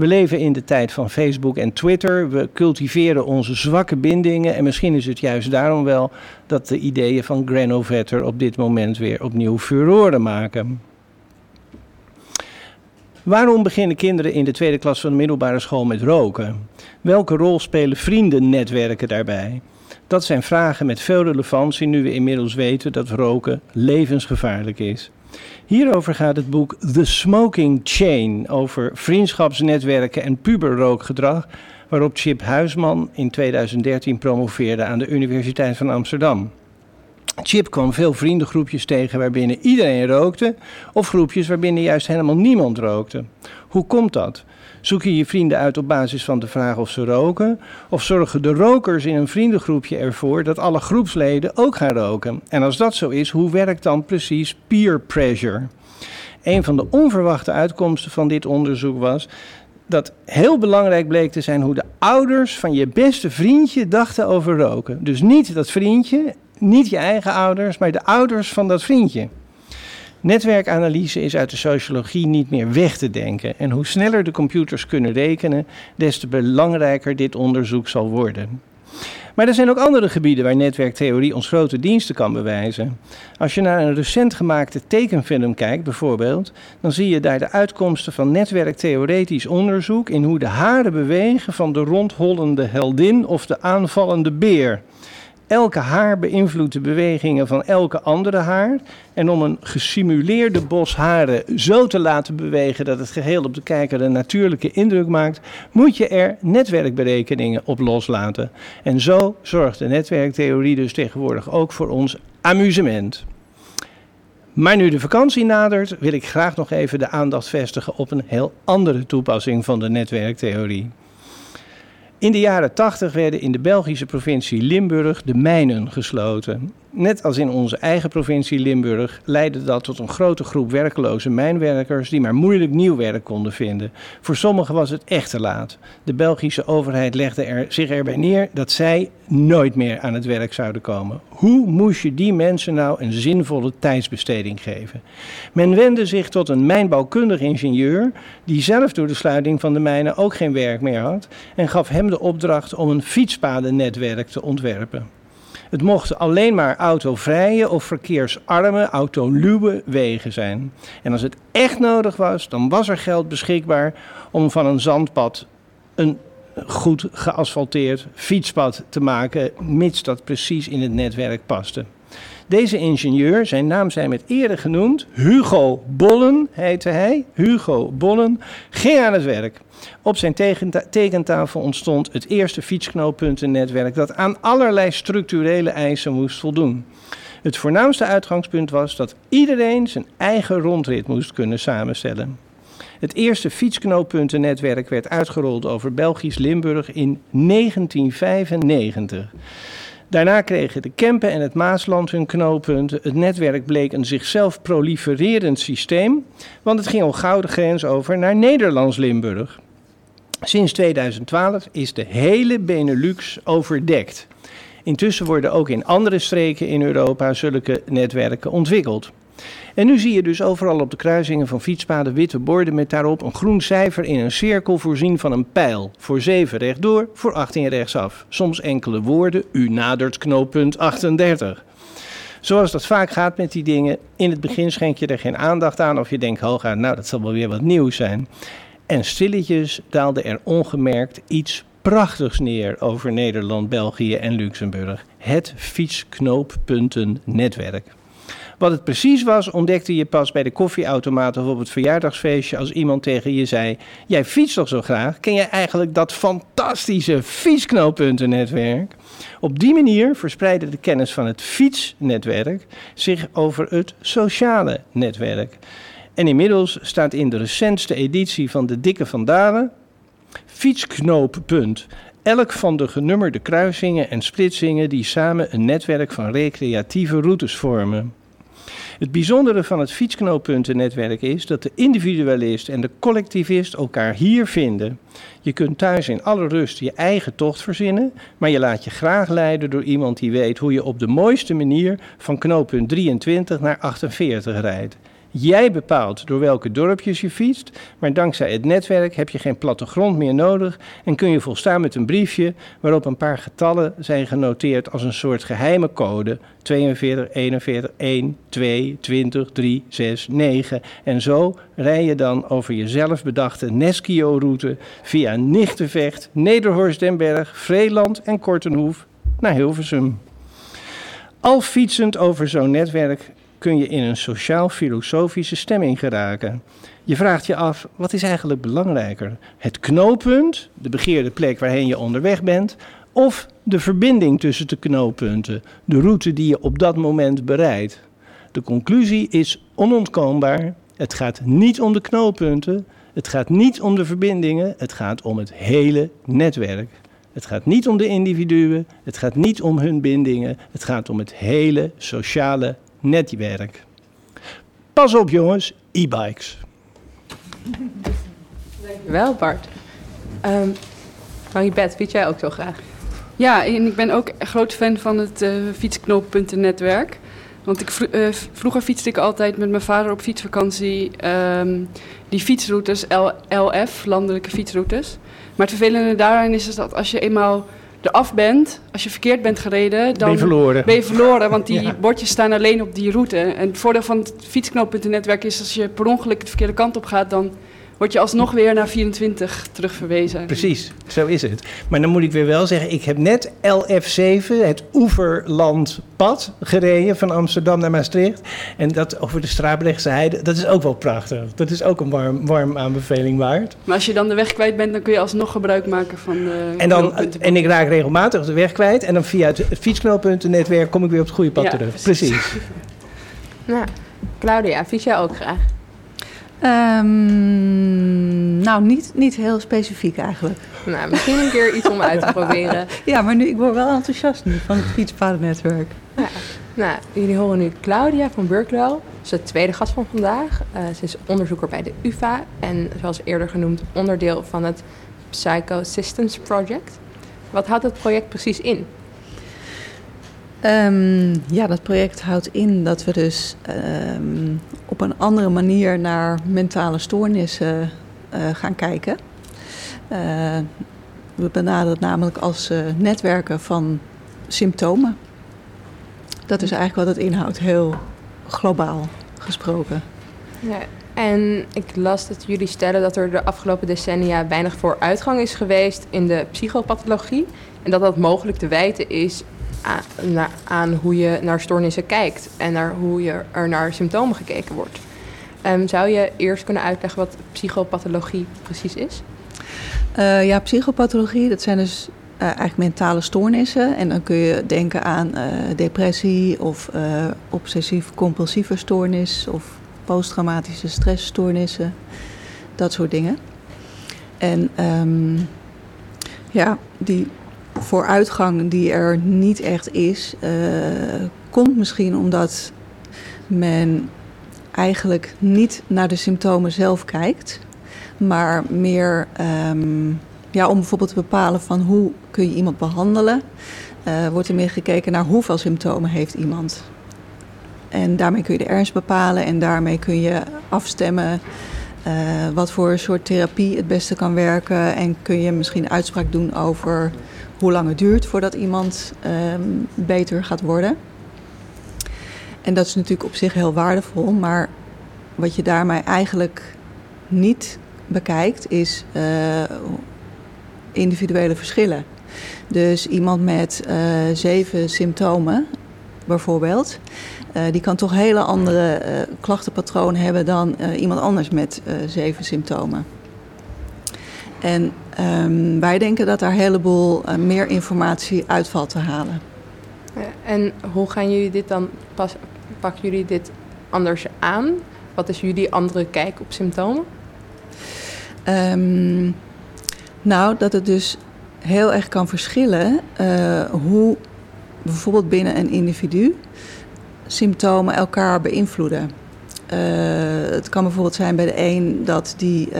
We leven in de tijd van Facebook en Twitter. We cultiveren onze zwakke bindingen. En misschien is het juist daarom wel dat de ideeën van Granovetter op dit moment weer opnieuw furoren maken. Waarom beginnen kinderen in de tweede klas van de middelbare school met roken? Welke rol spelen vriendennetwerken daarbij? Dat zijn vragen met veel relevantie nu we inmiddels weten dat roken levensgevaarlijk is. Hierover gaat het boek The Smoking Chain over vriendschapsnetwerken en puberrookgedrag, waarop Chip Huisman in 2013 promoveerde aan de Universiteit van Amsterdam. Chip kwam veel vriendengroepjes tegen waarbinnen iedereen rookte, of groepjes waarbinnen juist helemaal niemand rookte. Hoe komt dat? Zoek je je vrienden uit op basis van de vraag of ze roken? Of zorgen de rokers in een vriendengroepje ervoor dat alle groepsleden ook gaan roken? En als dat zo is, hoe werkt dan precies peer pressure? Een van de onverwachte uitkomsten van dit onderzoek was dat heel belangrijk bleek te zijn hoe de ouders van je beste vriendje dachten over roken. Dus niet dat vriendje, niet je eigen ouders, maar de ouders van dat vriendje. Netwerkanalyse is uit de sociologie niet meer weg te denken. En hoe sneller de computers kunnen rekenen, des te belangrijker dit onderzoek zal worden. Maar er zijn ook andere gebieden waar netwerktheorie ons grote diensten kan bewijzen. Als je naar een recent gemaakte tekenfilm kijkt, bijvoorbeeld, dan zie je daar de uitkomsten van netwerktheoretisch onderzoek in hoe de haren bewegen van de rondhollende heldin of de aanvallende beer. Elke haar beïnvloedt de bewegingen van elke andere haar. En om een gesimuleerde bos haren zo te laten bewegen dat het geheel op de kijker een natuurlijke indruk maakt, moet je er netwerkberekeningen op loslaten. En zo zorgt de netwerktheorie dus tegenwoordig ook voor ons amusement. Maar nu de vakantie nadert, wil ik graag nog even de aandacht vestigen op een heel andere toepassing van de netwerktheorie. In de jaren 80 werden in de Belgische provincie Limburg de mijnen gesloten. Net als in onze eigen provincie Limburg leidde dat tot een grote groep werkloze mijnwerkers die maar moeilijk nieuw werk konden vinden. Voor sommigen was het echt te laat. De Belgische overheid legde er, zich erbij neer dat zij nooit meer aan het werk zouden komen. Hoe moest je die mensen nou een zinvolle tijdsbesteding geven? Men wendde zich tot een mijnbouwkundig ingenieur, die zelf door de sluiting van de mijnen ook geen werk meer had, en gaf hem de opdracht om een fietspadennetwerk te ontwerpen. Het mochten alleen maar autovrije of verkeersarme, autoluwe wegen zijn. En als het echt nodig was, dan was er geld beschikbaar om van een zandpad een goed geasfalteerd fietspad te maken, mits dat precies in het netwerk paste. Deze ingenieur, zijn naam zijn met eerder genoemd, Hugo Bollen heette hij, Hugo Bollen, ging aan het werk. Op zijn tekentafel ontstond het eerste fietsknooppuntennetwerk dat aan allerlei structurele eisen moest voldoen. Het voornaamste uitgangspunt was dat iedereen zijn eigen rondrit moest kunnen samenstellen. Het eerste fietsknooppuntennetwerk werd uitgerold over Belgisch Limburg in 1995. Daarna kregen de Kempen en het Maasland hun knooppunten. Het netwerk bleek een zichzelf prolifererend systeem, want het ging al gauw de grens over naar Nederlands-Limburg. Sinds 2012 is de hele Benelux overdekt. Intussen worden ook in andere streken in Europa zulke netwerken ontwikkeld. En nu zie je dus overal op de kruisingen van fietspaden witte borden met daarop een groen cijfer in een cirkel voorzien van een pijl. Voor 7 rechtdoor, voor 18 rechtsaf. Soms enkele woorden, u nadert knooppunt 38. Zoals dat vaak gaat met die dingen, in het begin schenk je er geen aandacht aan of je denkt hooguit, nou dat zal wel weer wat nieuws zijn. En stilletjes daalde er ongemerkt iets prachtigs neer over Nederland, België en Luxemburg. Het fietsknooppuntennetwerk. Wat het precies was, ontdekte je pas bij de koffieautomaat of op het verjaardagsfeestje als iemand tegen je zei: Jij fietst toch zo graag? Ken jij eigenlijk dat fantastische fietsknooppuntennetwerk? Op die manier verspreidde de kennis van het fietsnetwerk zich over het sociale netwerk. En inmiddels staat in de recentste editie van de Dikke van Dalen fietsknooppunt. Elk van de genummerde kruisingen en splitsingen die samen een netwerk van recreatieve routes vormen. Het bijzondere van het fietsknooppuntennetwerk is dat de individualist en de collectivist elkaar hier vinden. Je kunt thuis in alle rust je eigen tocht verzinnen, maar je laat je graag leiden door iemand die weet hoe je op de mooiste manier van knooppunt 23 naar 48 rijdt. Jij bepaalt door welke dorpjes je fietst, maar dankzij het netwerk heb je geen plattegrond meer nodig en kun je volstaan met een briefje waarop een paar getallen zijn genoteerd als een soort geheime code 42, 41, 1, 2, 20, 3, 6, 9. En zo rij je dan over je zelf bedachte Neskio-route via Nichtenvecht, Nederhorst den Berg, Vreeland en Kortenhoef naar Hilversum. Al fietsend over zo'n netwerk kun je in een sociaal-filosofische stemming geraken. Je vraagt je af, wat is eigenlijk belangrijker? Het knooppunt, de begeerde plek waarheen je onderweg bent, of de verbinding tussen de knooppunten, de route die je op dat moment bereidt? De conclusie is onontkoombaar. Het gaat niet om de knooppunten, het gaat niet om de verbindingen, het gaat om het hele netwerk. Het gaat niet om de individuen, het gaat niet om hun bindingen, het gaat om het hele sociale netwerk. Pas op jongens, e-bikes. Dankjewel Bart. Um, Marie-Beth, fiets jij ook zo graag? Ja, en ik ben ook een groot fan van het uh, fietsknooppuntennetwerk. Want ik, uh, vroeger fietste ik altijd met mijn vader op fietsvakantie um, die fietsroutes, LF, landelijke fietsroutes. Maar het vervelende daarin is dat als je eenmaal eraf bent, als je verkeerd bent gereden, dan ben je verloren. Ben je verloren want die bordjes staan alleen op die route. En het voordeel van het fietsknooppuntennetwerk is als je per ongeluk de verkeerde kant op gaat, dan word je alsnog weer naar 24 terugverwezen. Precies, zo is het. Maar dan moet ik weer wel zeggen, ik heb net LF7, het oeverlandpad, gereden van Amsterdam naar Maastricht. En dat over de Strabrechtse heide, dat is ook wel prachtig. Dat is ook een warm, warm aanbeveling waard. Maar als je dan de weg kwijt bent, dan kun je alsnog gebruik maken van de en, dan, en ik raak regelmatig de weg kwijt. En dan via het, fietsknooppuntennetwerk kom ik weer op het goede pad terug. Precies. precies. nou, Claudia, fiets jij ook graag? Um, nou, niet, niet heel specifiek eigenlijk. Nou, misschien een keer iets om uit te proberen. ja, maar nu, ik word wel enthousiast nu van het fietspadennetwerk. Ja. Nou, jullie horen nu Claudia van Burklow. Ze is de tweede gast van vandaag. Uh, ze is onderzoeker bij de UvA en zoals eerder genoemd onderdeel van het Psychosystems Project. Wat houdt het project precies in? Um, ja, dat project houdt in dat we dus um, op een andere manier naar mentale stoornissen uh, gaan kijken. Uh, we benaderen het namelijk als uh, netwerken van symptomen. Dat is eigenlijk wat het inhoudt, heel globaal gesproken. En ik las dat jullie stellen dat er de afgelopen decennia weinig vooruitgang is geweest in de psychopathologie. En dat dat mogelijk te wijten is aan, aan hoe je naar stoornissen kijkt en naar hoe je er naar symptomen gekeken wordt. Ehm, zou je eerst kunnen uitleggen wat psychopathologie precies is? Uh, ja, psychopathologie, dat zijn dus uh, eigenlijk mentale stoornissen. En dan kun je denken aan uh, depressie of obsessief-compulsieve stoornis of posttraumatische stressstoornissen, dat soort dingen. En um, ja, die vooruitgang die er niet echt is, komt misschien omdat men eigenlijk niet naar de symptomen zelf kijkt, maar meer um, ja, om bijvoorbeeld te bepalen van hoe kun je iemand behandelen, uh, wordt er meer gekeken naar hoeveel symptomen heeft iemand. En daarmee kun je de ernst bepalen en daarmee kun je afstemmen uh, wat voor soort therapie het beste kan werken. En kun je misschien uitspraak doen over hoe lang het duurt voordat iemand um, beter gaat worden. En dat is natuurlijk op zich heel waardevol, maar wat je daarmee eigenlijk niet bekijkt is uh, individuele verschillen. Dus iemand met uh, zeven symptomen, bijvoorbeeld, uh, die kan toch hele andere klachtenpatronen hebben dan iemand anders met zeven symptomen. En um, wij denken dat daar een heleboel meer informatie uit valt te halen. En hoe gaan jullie dit dan pas, pakken jullie dit anders aan? Wat is jullie andere kijk op symptomen? Um, nou, dat het dus heel erg kan verschillen uh, hoe bijvoorbeeld binnen een individu symptomen elkaar beïnvloeden. Uh, het kan bijvoorbeeld zijn bij de een dat die uh,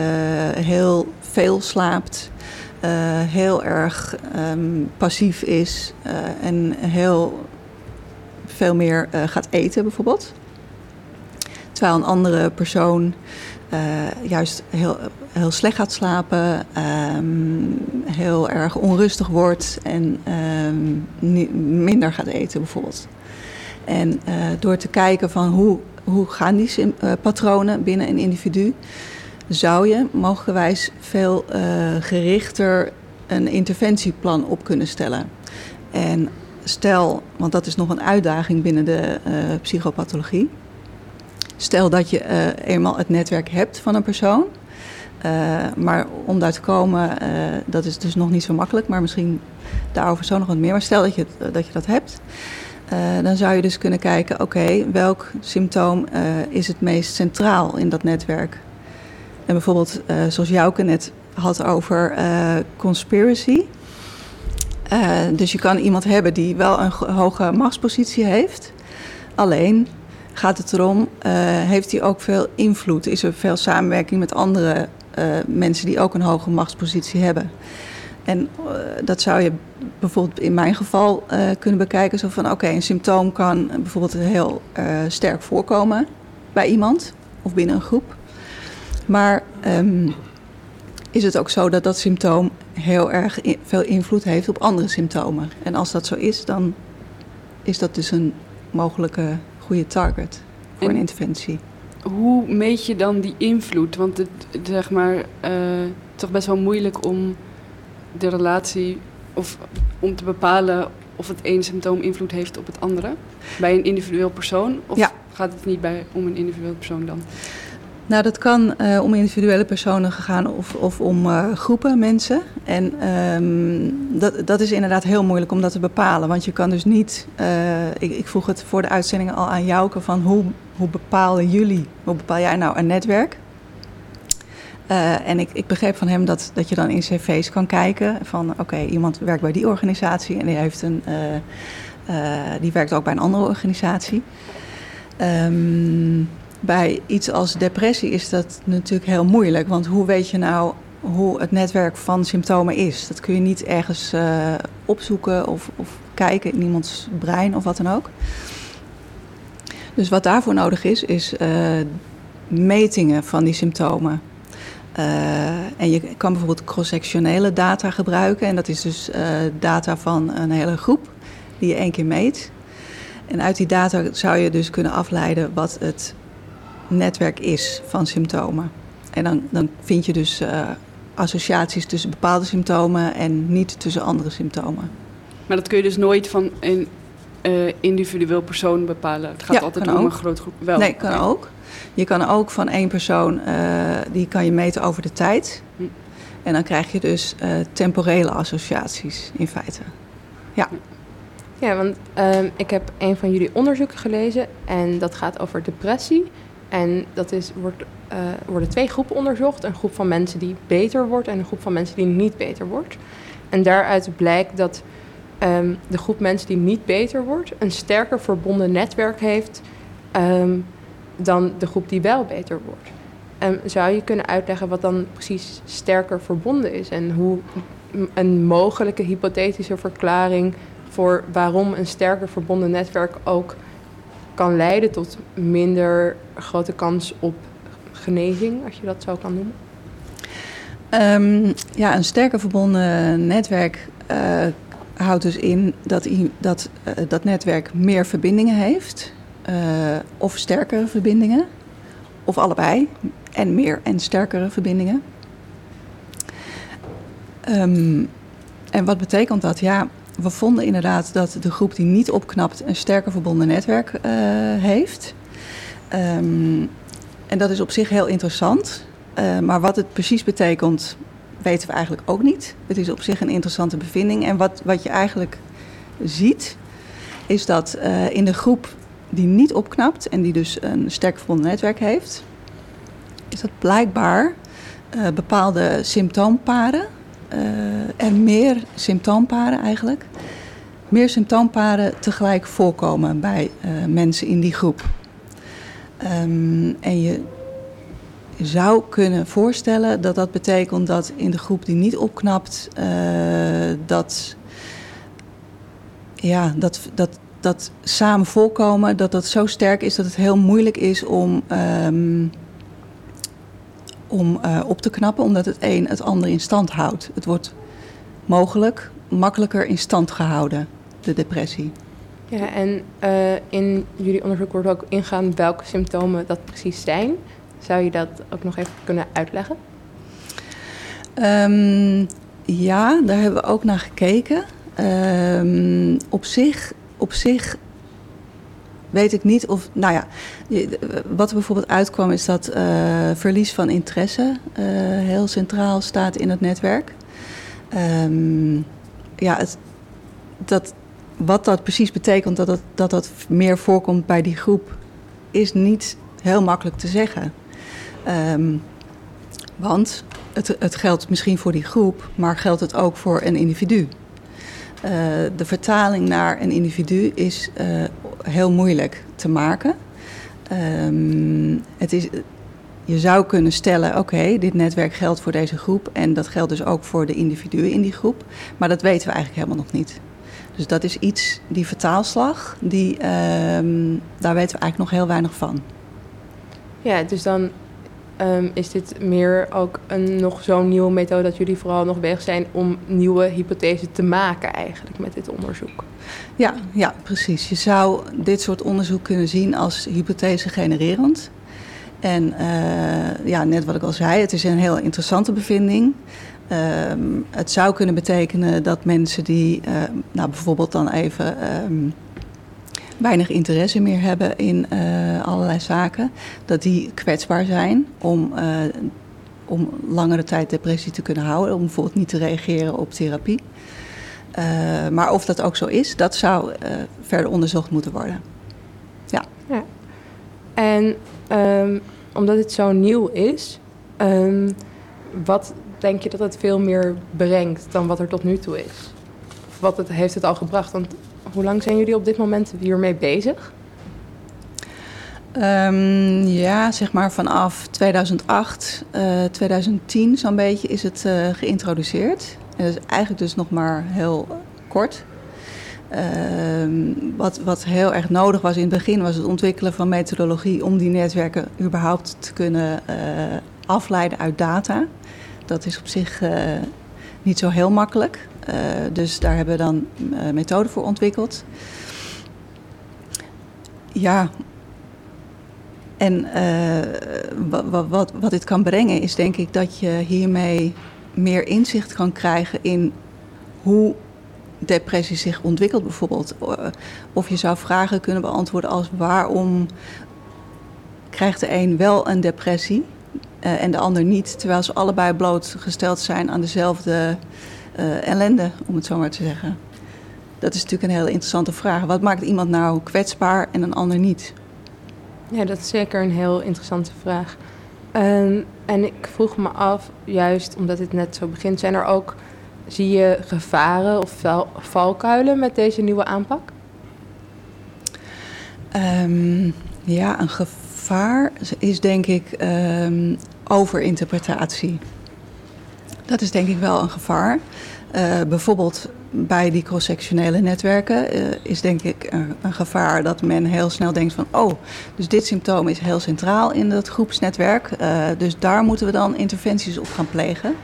heel veel slaapt, heel erg um, passief is en heel veel meer gaat eten bijvoorbeeld. Terwijl een andere persoon juist heel, heel slecht gaat slapen, um, heel erg onrustig wordt en um, minder gaat eten bijvoorbeeld. En door te kijken van hoe, hoe gaan die patronen binnen een individu, zou je mogelijkwijs veel gerichter een interventieplan op kunnen stellen. En stel, want dat is nog een uitdaging binnen de psychopathologie Stel dat je uh, eenmaal het netwerk hebt van een persoon. Uh, maar om daar te komen, uh, dat is dus nog niet zo makkelijk. Maar misschien daarover zo nog wat meer. Maar stel dat je, dat, je dat hebt. dan zou je dus kunnen kijken, oké, welk symptoom is het meest centraal in dat netwerk? Bijvoorbeeld, zoals Jouke net had over conspiracy. dus je kan iemand hebben die wel een hoge machtspositie heeft. Alleen gaat het erom, uh, heeft hij ook veel invloed? Is er veel samenwerking met andere uh, mensen die ook een hoge machtspositie hebben? En uh, dat zou je bijvoorbeeld in mijn geval kunnen bekijken. Zo van, oké, een symptoom kan bijvoorbeeld heel sterk voorkomen bij iemand of binnen een groep. Maar um, is het ook zo dat dat symptoom heel erg in, veel invloed heeft op andere symptomen? En als dat zo is, dan is dat dus een mogelijke goede target voor en een interventie. Hoe meet je dan die invloed? Want het zeg maar uh, toch best wel moeilijk om de relatie of om te bepalen of het ene symptoom invloed heeft op het andere bij een individueel persoon? Of ja. gaat het niet bij, om een individueel persoon dan? Nou, dat kan uh, om individuele personen gegaan of, of om uh, groepen mensen. En um, dat, dat is inderdaad heel moeilijk om dat te bepalen. Want je kan dus niet. Uh, ik, ik, vroeg het voor de uitzending al aan Jouke: van hoe, hoe bepalen jullie, hoe bepaal jij nou een netwerk? en ik, ik begreep van hem dat, dat je dan in cv's kan kijken van oké, iemand werkt bij die organisatie en die, heeft een, die werkt ook bij een andere organisatie. Um, bij iets als depressie is dat natuurlijk heel moeilijk. Want hoe weet je nou hoe het netwerk van symptomen is? Dat kun je niet ergens uh, opzoeken of, of, kijken in iemands brein of wat dan ook. Dus wat daarvoor nodig is, is uh, metingen van die symptomen. Uh, en je kan bijvoorbeeld cross-sectionele data gebruiken. En dat is dus data van een hele groep die je één keer meet. En uit die data zou je dus kunnen afleiden wat het netwerk is van symptomen. En dan, dan vind je dus uh, associaties tussen bepaalde symptomen en niet tussen andere symptomen. Maar dat kun je dus nooit van een uh, individueel persoon bepalen. Het gaat Ja, altijd om ook. een groot groep. Wel. Nee, kan ook. Je kan ook van één persoon, eh, die kan je meten over de tijd. Hm. En dan krijg je dus eh, temporele associaties in feite. Ja, want ehm, ik heb een van jullie onderzoeken gelezen en dat gaat over depressie. En dat is, wordt, eh, worden twee groepen onderzocht. Een groep van mensen die beter wordt en een groep van mensen die niet beter wordt. En daaruit blijkt dat ehm, de groep mensen die niet beter wordt... een sterker verbonden netwerk heeft ehm, dan de groep die wel beter wordt. En zou je kunnen uitleggen wat dan precies sterker verbonden is... en hoe een mogelijke hypothetische verklaring voor waarom een sterker verbonden netwerk ook kan leiden tot minder grote kans op genezing, als je dat zo kan noemen. Ehm, ja, een sterker verbonden netwerk eh, houdt dus in dat dat, eh, dat netwerk meer verbindingen heeft. eh, of sterkere verbindingen. Of allebei. En meer en sterkere verbindingen. Ehm, en wat betekent dat? Ja, we vonden inderdaad dat de groep die niet opknapt een sterker verbonden netwerk eh, heeft. Ehm, en dat is op zich heel interessant. Eh, maar wat het precies betekent, weten we eigenlijk ook niet. Het is op zich een interessante bevinding. En wat, wat je eigenlijk ziet, is dat eh, in de groep die niet opknapt en die dus een sterk verbonden netwerk heeft, is dat blijkbaar bepaalde symptoomparen eh, en meer symptoomparen eigenlijk, meer symptoomparen tegelijk voorkomen bij eh, mensen in die groep. Ehm, en je zou kunnen voorstellen dat dat betekent dat in de groep die niet opknapt, eh, dat, ja, dat, dat, dat samen voorkomen, dat dat zo sterk is dat het heel moeilijk is om, ehm, om eh, op te knappen, omdat het een het ander in stand houdt. Het wordt mogelijk makkelijker in stand gehouden, de depressie. Ja, en eh, in jullie onderzoek wordt ook ingaan welke symptomen dat precies zijn. Zou je dat ook nog even kunnen uitleggen? Ehm, ja, daar hebben we ook naar gekeken. Ehm, op, zich, op zich weet ik niet of. Nou ja, je- wat er bijvoorbeeld uitkwam is dat eh, verlies van interesse eh, heel centraal staat in het netwerk. Ehm, ja, dat, wat dat precies betekent, dat dat, dat dat meer voorkomt bij die groep, is niet heel makkelijk te zeggen. Ehm, want het, het geldt misschien voor die groep, maar geldt het ook voor een individu. Eh, de vertaling naar een individu is eh, heel moeilijk te maken. Ehm, het is, je zou kunnen stellen, oké, dit netwerk geldt voor deze groep en dat geldt dus ook voor de individuen in die groep. Maar dat weten we eigenlijk helemaal nog niet. Dus dat is iets, die vertaalslag, die, ehm, daar weten we eigenlijk nog heel weinig van. Ja, dus dan ehm, is dit meer ook een nog zo'n nieuwe methode dat jullie vooral nog bezig zijn om nieuwe hypothesen te maken eigenlijk met dit onderzoek. Ja, ja, precies. Je zou dit soort onderzoek kunnen zien als hypothese genererend. En eh, ja, net wat ik al zei, het is een heel interessante bevinding. Ehm, het zou kunnen betekenen dat mensen die eh, nou, bijvoorbeeld dan even ehm, weinig interesse meer hebben in eh, allerlei zaken, dat die kwetsbaar zijn om, eh, om langere tijd depressie te kunnen houden, om bijvoorbeeld niet te reageren op therapie. Uh, maar of dat ook zo is, dat zou verder onderzocht moeten worden. Ja. ja. En um, omdat het zo nieuw is, um, wat denk je dat het veel meer brengt dan wat er tot nu toe is? Wat het, heeft het al gebracht? Want hoe lang zijn jullie op dit moment hiermee bezig? Um, ja, zeg maar vanaf 2008, uh, 2010 zo'n beetje is het uh, geïntroduceerd. En dat is eigenlijk dus nog maar heel kort. Uh, wat, wat heel erg nodig was in het begin was het ontwikkelen van methodologie om die netwerken überhaupt te kunnen uh, afleiden uit data. Dat is op zich niet zo heel makkelijk. Uh, dus daar hebben we dan methoden voor ontwikkeld. Ja, en wat, wat, wat dit kan brengen is denk ik dat je hiermee meer inzicht kan krijgen in hoe depressie zich ontwikkelt bijvoorbeeld. Of je zou vragen kunnen beantwoorden als waarom krijgt de een wel een depressie en de ander niet, terwijl ze allebei blootgesteld zijn aan dezelfde uh, ellende, om het zo maar te zeggen. Dat is natuurlijk een hele interessante vraag. Wat maakt iemand nou kwetsbaar en een ander niet? Ja, dat is zeker een heel interessante vraag. Um, en ik vroeg me af, juist omdat het net zo begint, zijn er ook, zie je gevaren of val, valkuilen met deze nieuwe aanpak? Um, ja, een gevaar is denk ik um, overinterpretatie. Dat is denk ik wel een gevaar. Uh, bijvoorbeeld bij die cross-sectionele netwerken uh, is denk ik een, een, gevaar dat men heel snel denkt van... oh, dus dit symptoom is heel centraal in dat groepsnetwerk. Uh, dus daar moeten we dan interventies op gaan plegen.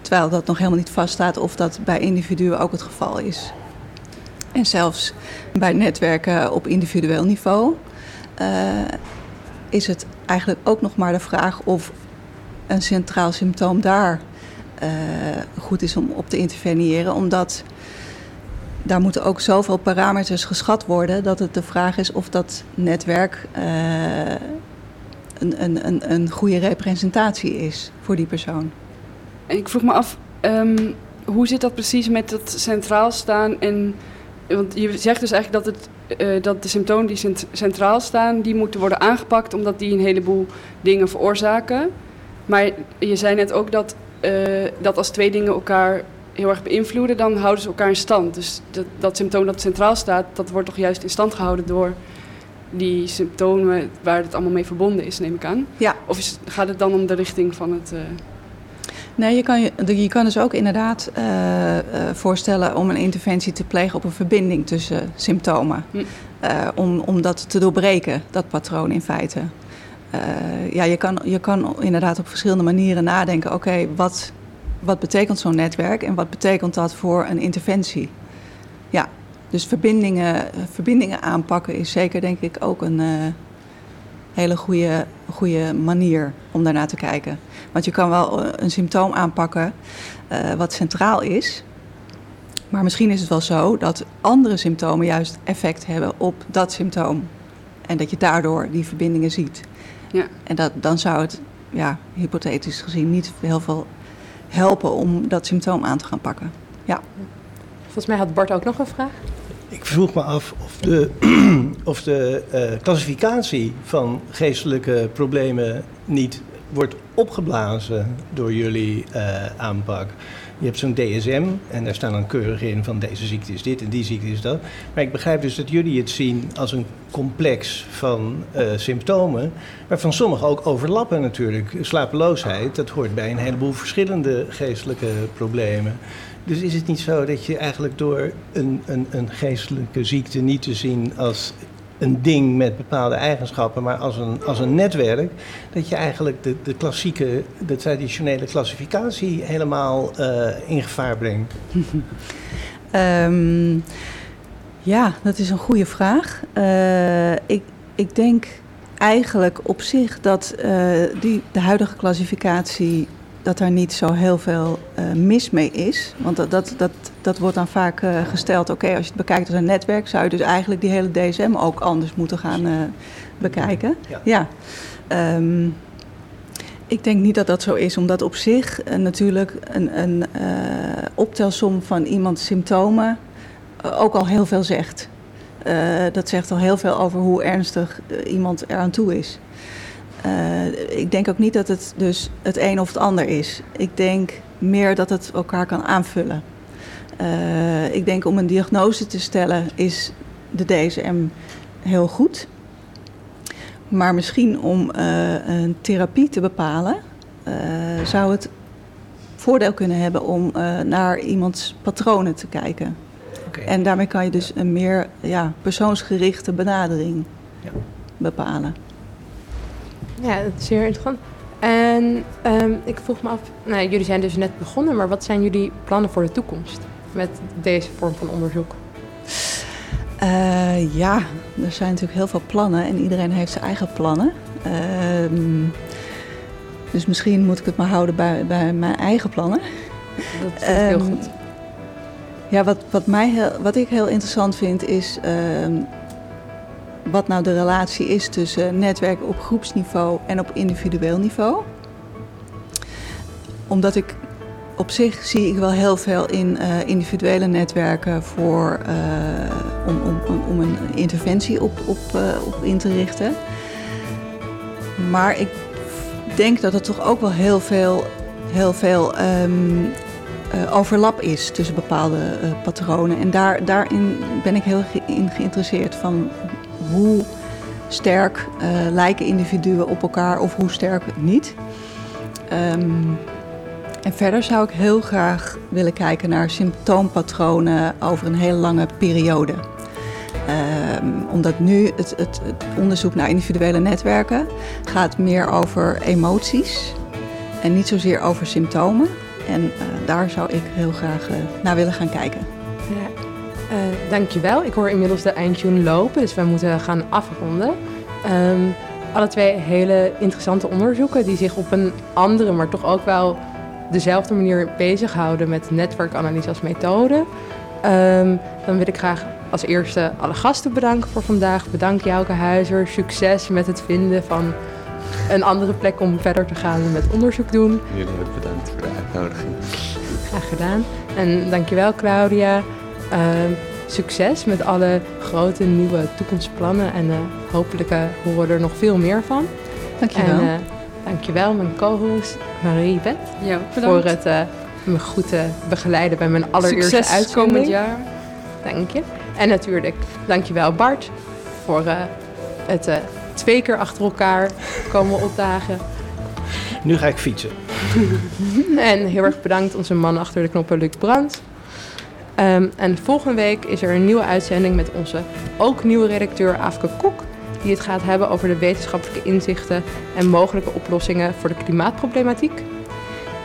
Terwijl dat nog helemaal niet vaststaat of dat bij individuen ook het geval is. En zelfs bij netwerken op individueel niveau... is het eigenlijk ook nog maar de vraag of een centraal symptoom daar goed is om op te interveneren. Omdat daar moeten ook zoveel parameters geschat worden dat het de vraag is of dat netwerk uh, een, een, een, een goede representatie is voor die persoon. Ik vroeg me af, um, hoe zit dat precies met het centraal staan en want je zegt dus eigenlijk dat, het, uh, dat de symptomen die centraal staan, die moeten worden aangepakt omdat die een heleboel dingen veroorzaken. Maar je zei net ook dat, uh, dat als twee dingen elkaar heel erg beïnvloeden, dan houden ze elkaar in stand. Dus dat, dat symptoom dat centraal staat, dat wordt toch juist in stand gehouden door die symptomen waar het allemaal mee verbonden is, neem ik aan. Ja. Of is, gaat het dan om de richting van het... Uh... Nee, je kan, je, kan dus ook inderdaad uh, uh, voorstellen om een interventie te plegen op een verbinding tussen symptomen. Hm. om, om dat te doorbreken, dat patroon in feite. Uh, ja, je kan, je kan inderdaad op verschillende manieren nadenken. Oké, wat, wat betekent zo'n netwerk en wat betekent dat voor een interventie? Ja, dus verbindingen, verbindingen aanpakken is zeker denk ik ook een uh, hele goede, goede manier om daarnaar te kijken. Want je kan wel een symptoom aanpakken wat centraal is. Maar misschien is het wel zo dat andere symptomen juist effect hebben op dat symptoom. En dat je daardoor die verbindingen ziet. Ja. En dat, dan zou het, ja, hypothetisch gezien, niet heel veel helpen om dat symptoom aan te gaan pakken. Ja. Volgens mij had Bart ook nog een vraag. Ik vroeg me af of de, of de uh, klassificatie van geestelijke problemen niet wordt opgeblazen door jullie uh, aanpak. Je hebt zo'n DSM en daar staan dan keurig in van deze ziekte is dit en die ziekte is dat. Maar ik begrijp dus dat jullie het zien als een complex van uh, symptomen, waarvan sommige ook overlappen natuurlijk. Slapeloosheid, dat hoort bij een heleboel verschillende geestelijke problemen. Dus is het niet zo dat je eigenlijk door een, een, een geestelijke ziekte niet te zien als een ding met bepaalde eigenschappen, maar als een, als een netwerk, dat je eigenlijk de, de klassieke, de traditionele klassificatie helemaal uh, in gevaar brengt? um, ja, dat is een goede vraag. Uh, ik, ik denk eigenlijk op zich dat uh, die, de huidige klassificatie dat daar niet zo heel veel uh, mis mee is. Want dat, dat, dat, dat wordt dan vaak uh, gesteld. Oké, okay, als je het bekijkt als een netwerk, zou je dus eigenlijk die hele DSM ook anders moeten gaan uh, bekijken. Ja. ja. Um, ik denk niet dat dat zo is, omdat op zich natuurlijk een, een optelsom van iemands symptomen ook al heel veel zegt. dat zegt al heel veel over hoe ernstig iemand eraan toe is. Uh, ik denk ook niet dat het dus het een of het ander is. Ik denk meer dat het elkaar kan aanvullen. Uh, ik denk om een diagnose te stellen is de DSM heel goed. Maar misschien om uh, een therapie te bepalen, zou het voordeel kunnen hebben om naar iemands patronen te kijken. Okay. En daarmee kan je dus een meer ja, persoonsgerichte benadering ja. bepalen. Ja, dat is zeer interessant. En um, ik vroeg me af, nou, jullie zijn dus net begonnen, maar wat zijn jullie plannen voor de toekomst met deze vorm van onderzoek? Uh, ja, er zijn natuurlijk heel veel plannen en iedereen heeft zijn eigen plannen. Uh, dus misschien moet ik het maar houden bij, bij mijn eigen plannen. Dat is um, heel goed. Ja, wat, wat, mij heel, wat ik heel interessant vind is ehm, wat nou de relatie is tussen netwerken op groepsniveau en op individueel niveau. Omdat ik op zich zie ik wel heel veel in eh, individuele netwerken voor, eh, om, om, om een interventie op, op, eh, op in te richten. Maar ik denk dat er toch ook wel heel veel, heel veel ehm, overlap is tussen bepaalde patronen. En daar, daarin ben ik heel in geïnteresseerd van hoe sterk lijken individuen op elkaar of hoe sterk niet. Um, en verder zou ik heel graag willen kijken naar symptoompatronen over een hele lange periode. Um, omdat nu het, het, onderzoek naar individuele netwerken gaat meer over emoties en niet zozeer over symptomen. En uh, daar zou ik heel graag uh, naar willen gaan kijken. Ja. Dankjewel. Ik hoor inmiddels de eindtune lopen, dus we moeten gaan afronden. Um, alle twee hele interessante onderzoeken die zich op een andere, maar toch ook wel dezelfde manier bezighouden met netwerkanalyse als methode. Um, dan wil ik graag als eerste alle gasten bedanken voor vandaag. Bedankt Jouke Huizer. Succes met het vinden van een andere plek om verder te gaan met onderzoek doen. Jullie ook bedankt voor de uitnodiging. Graag gedaan. En dankjewel Claudia. Uh, succes met alle grote nieuwe toekomstplannen. En uh, hopelijk uh, horen we er nog veel meer van. Dankjewel. En, uh, dankjewel mijn co-host Marie Bet. Ja, voor het uh, me goed begeleiden bij mijn allereerste Succes uitzending. komend jaar. Dank je. En natuurlijk, dankjewel Bart voor uh, het twee keer achter elkaar komen opdagen. Nu ga ik fietsen. en heel erg bedankt onze man achter de knoppen, Luc Brandt. Um, en volgende week is er een nieuwe uitzending met onze ook nieuwe redacteur Afke Kok die het gaat hebben over de wetenschappelijke inzichten en mogelijke oplossingen voor de klimaatproblematiek.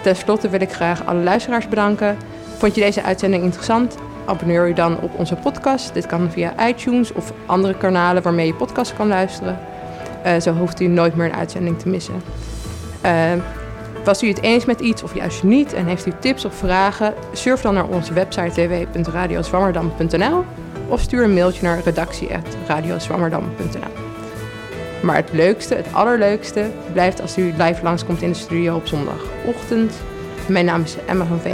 Ten slotte wil ik graag alle luisteraars bedanken. Vond je deze uitzending interessant? Abonneer je dan op onze podcast. Dit kan via iTunes of andere kanalen waarmee je podcast kan luisteren. Uh, zo hoeft u nooit meer een uitzending te missen. Uh, was u het eens met iets of juist niet en heeft u tips of vragen? Surf dan naar onze website www.radiozwammerdam.nl of stuur een mailtje naar redactie.radiozwammerdam.nl. Maar het leukste, het allerleukste, blijft als u live langskomt in de studio op zondagochtend. Mijn naam is Emma van Veen.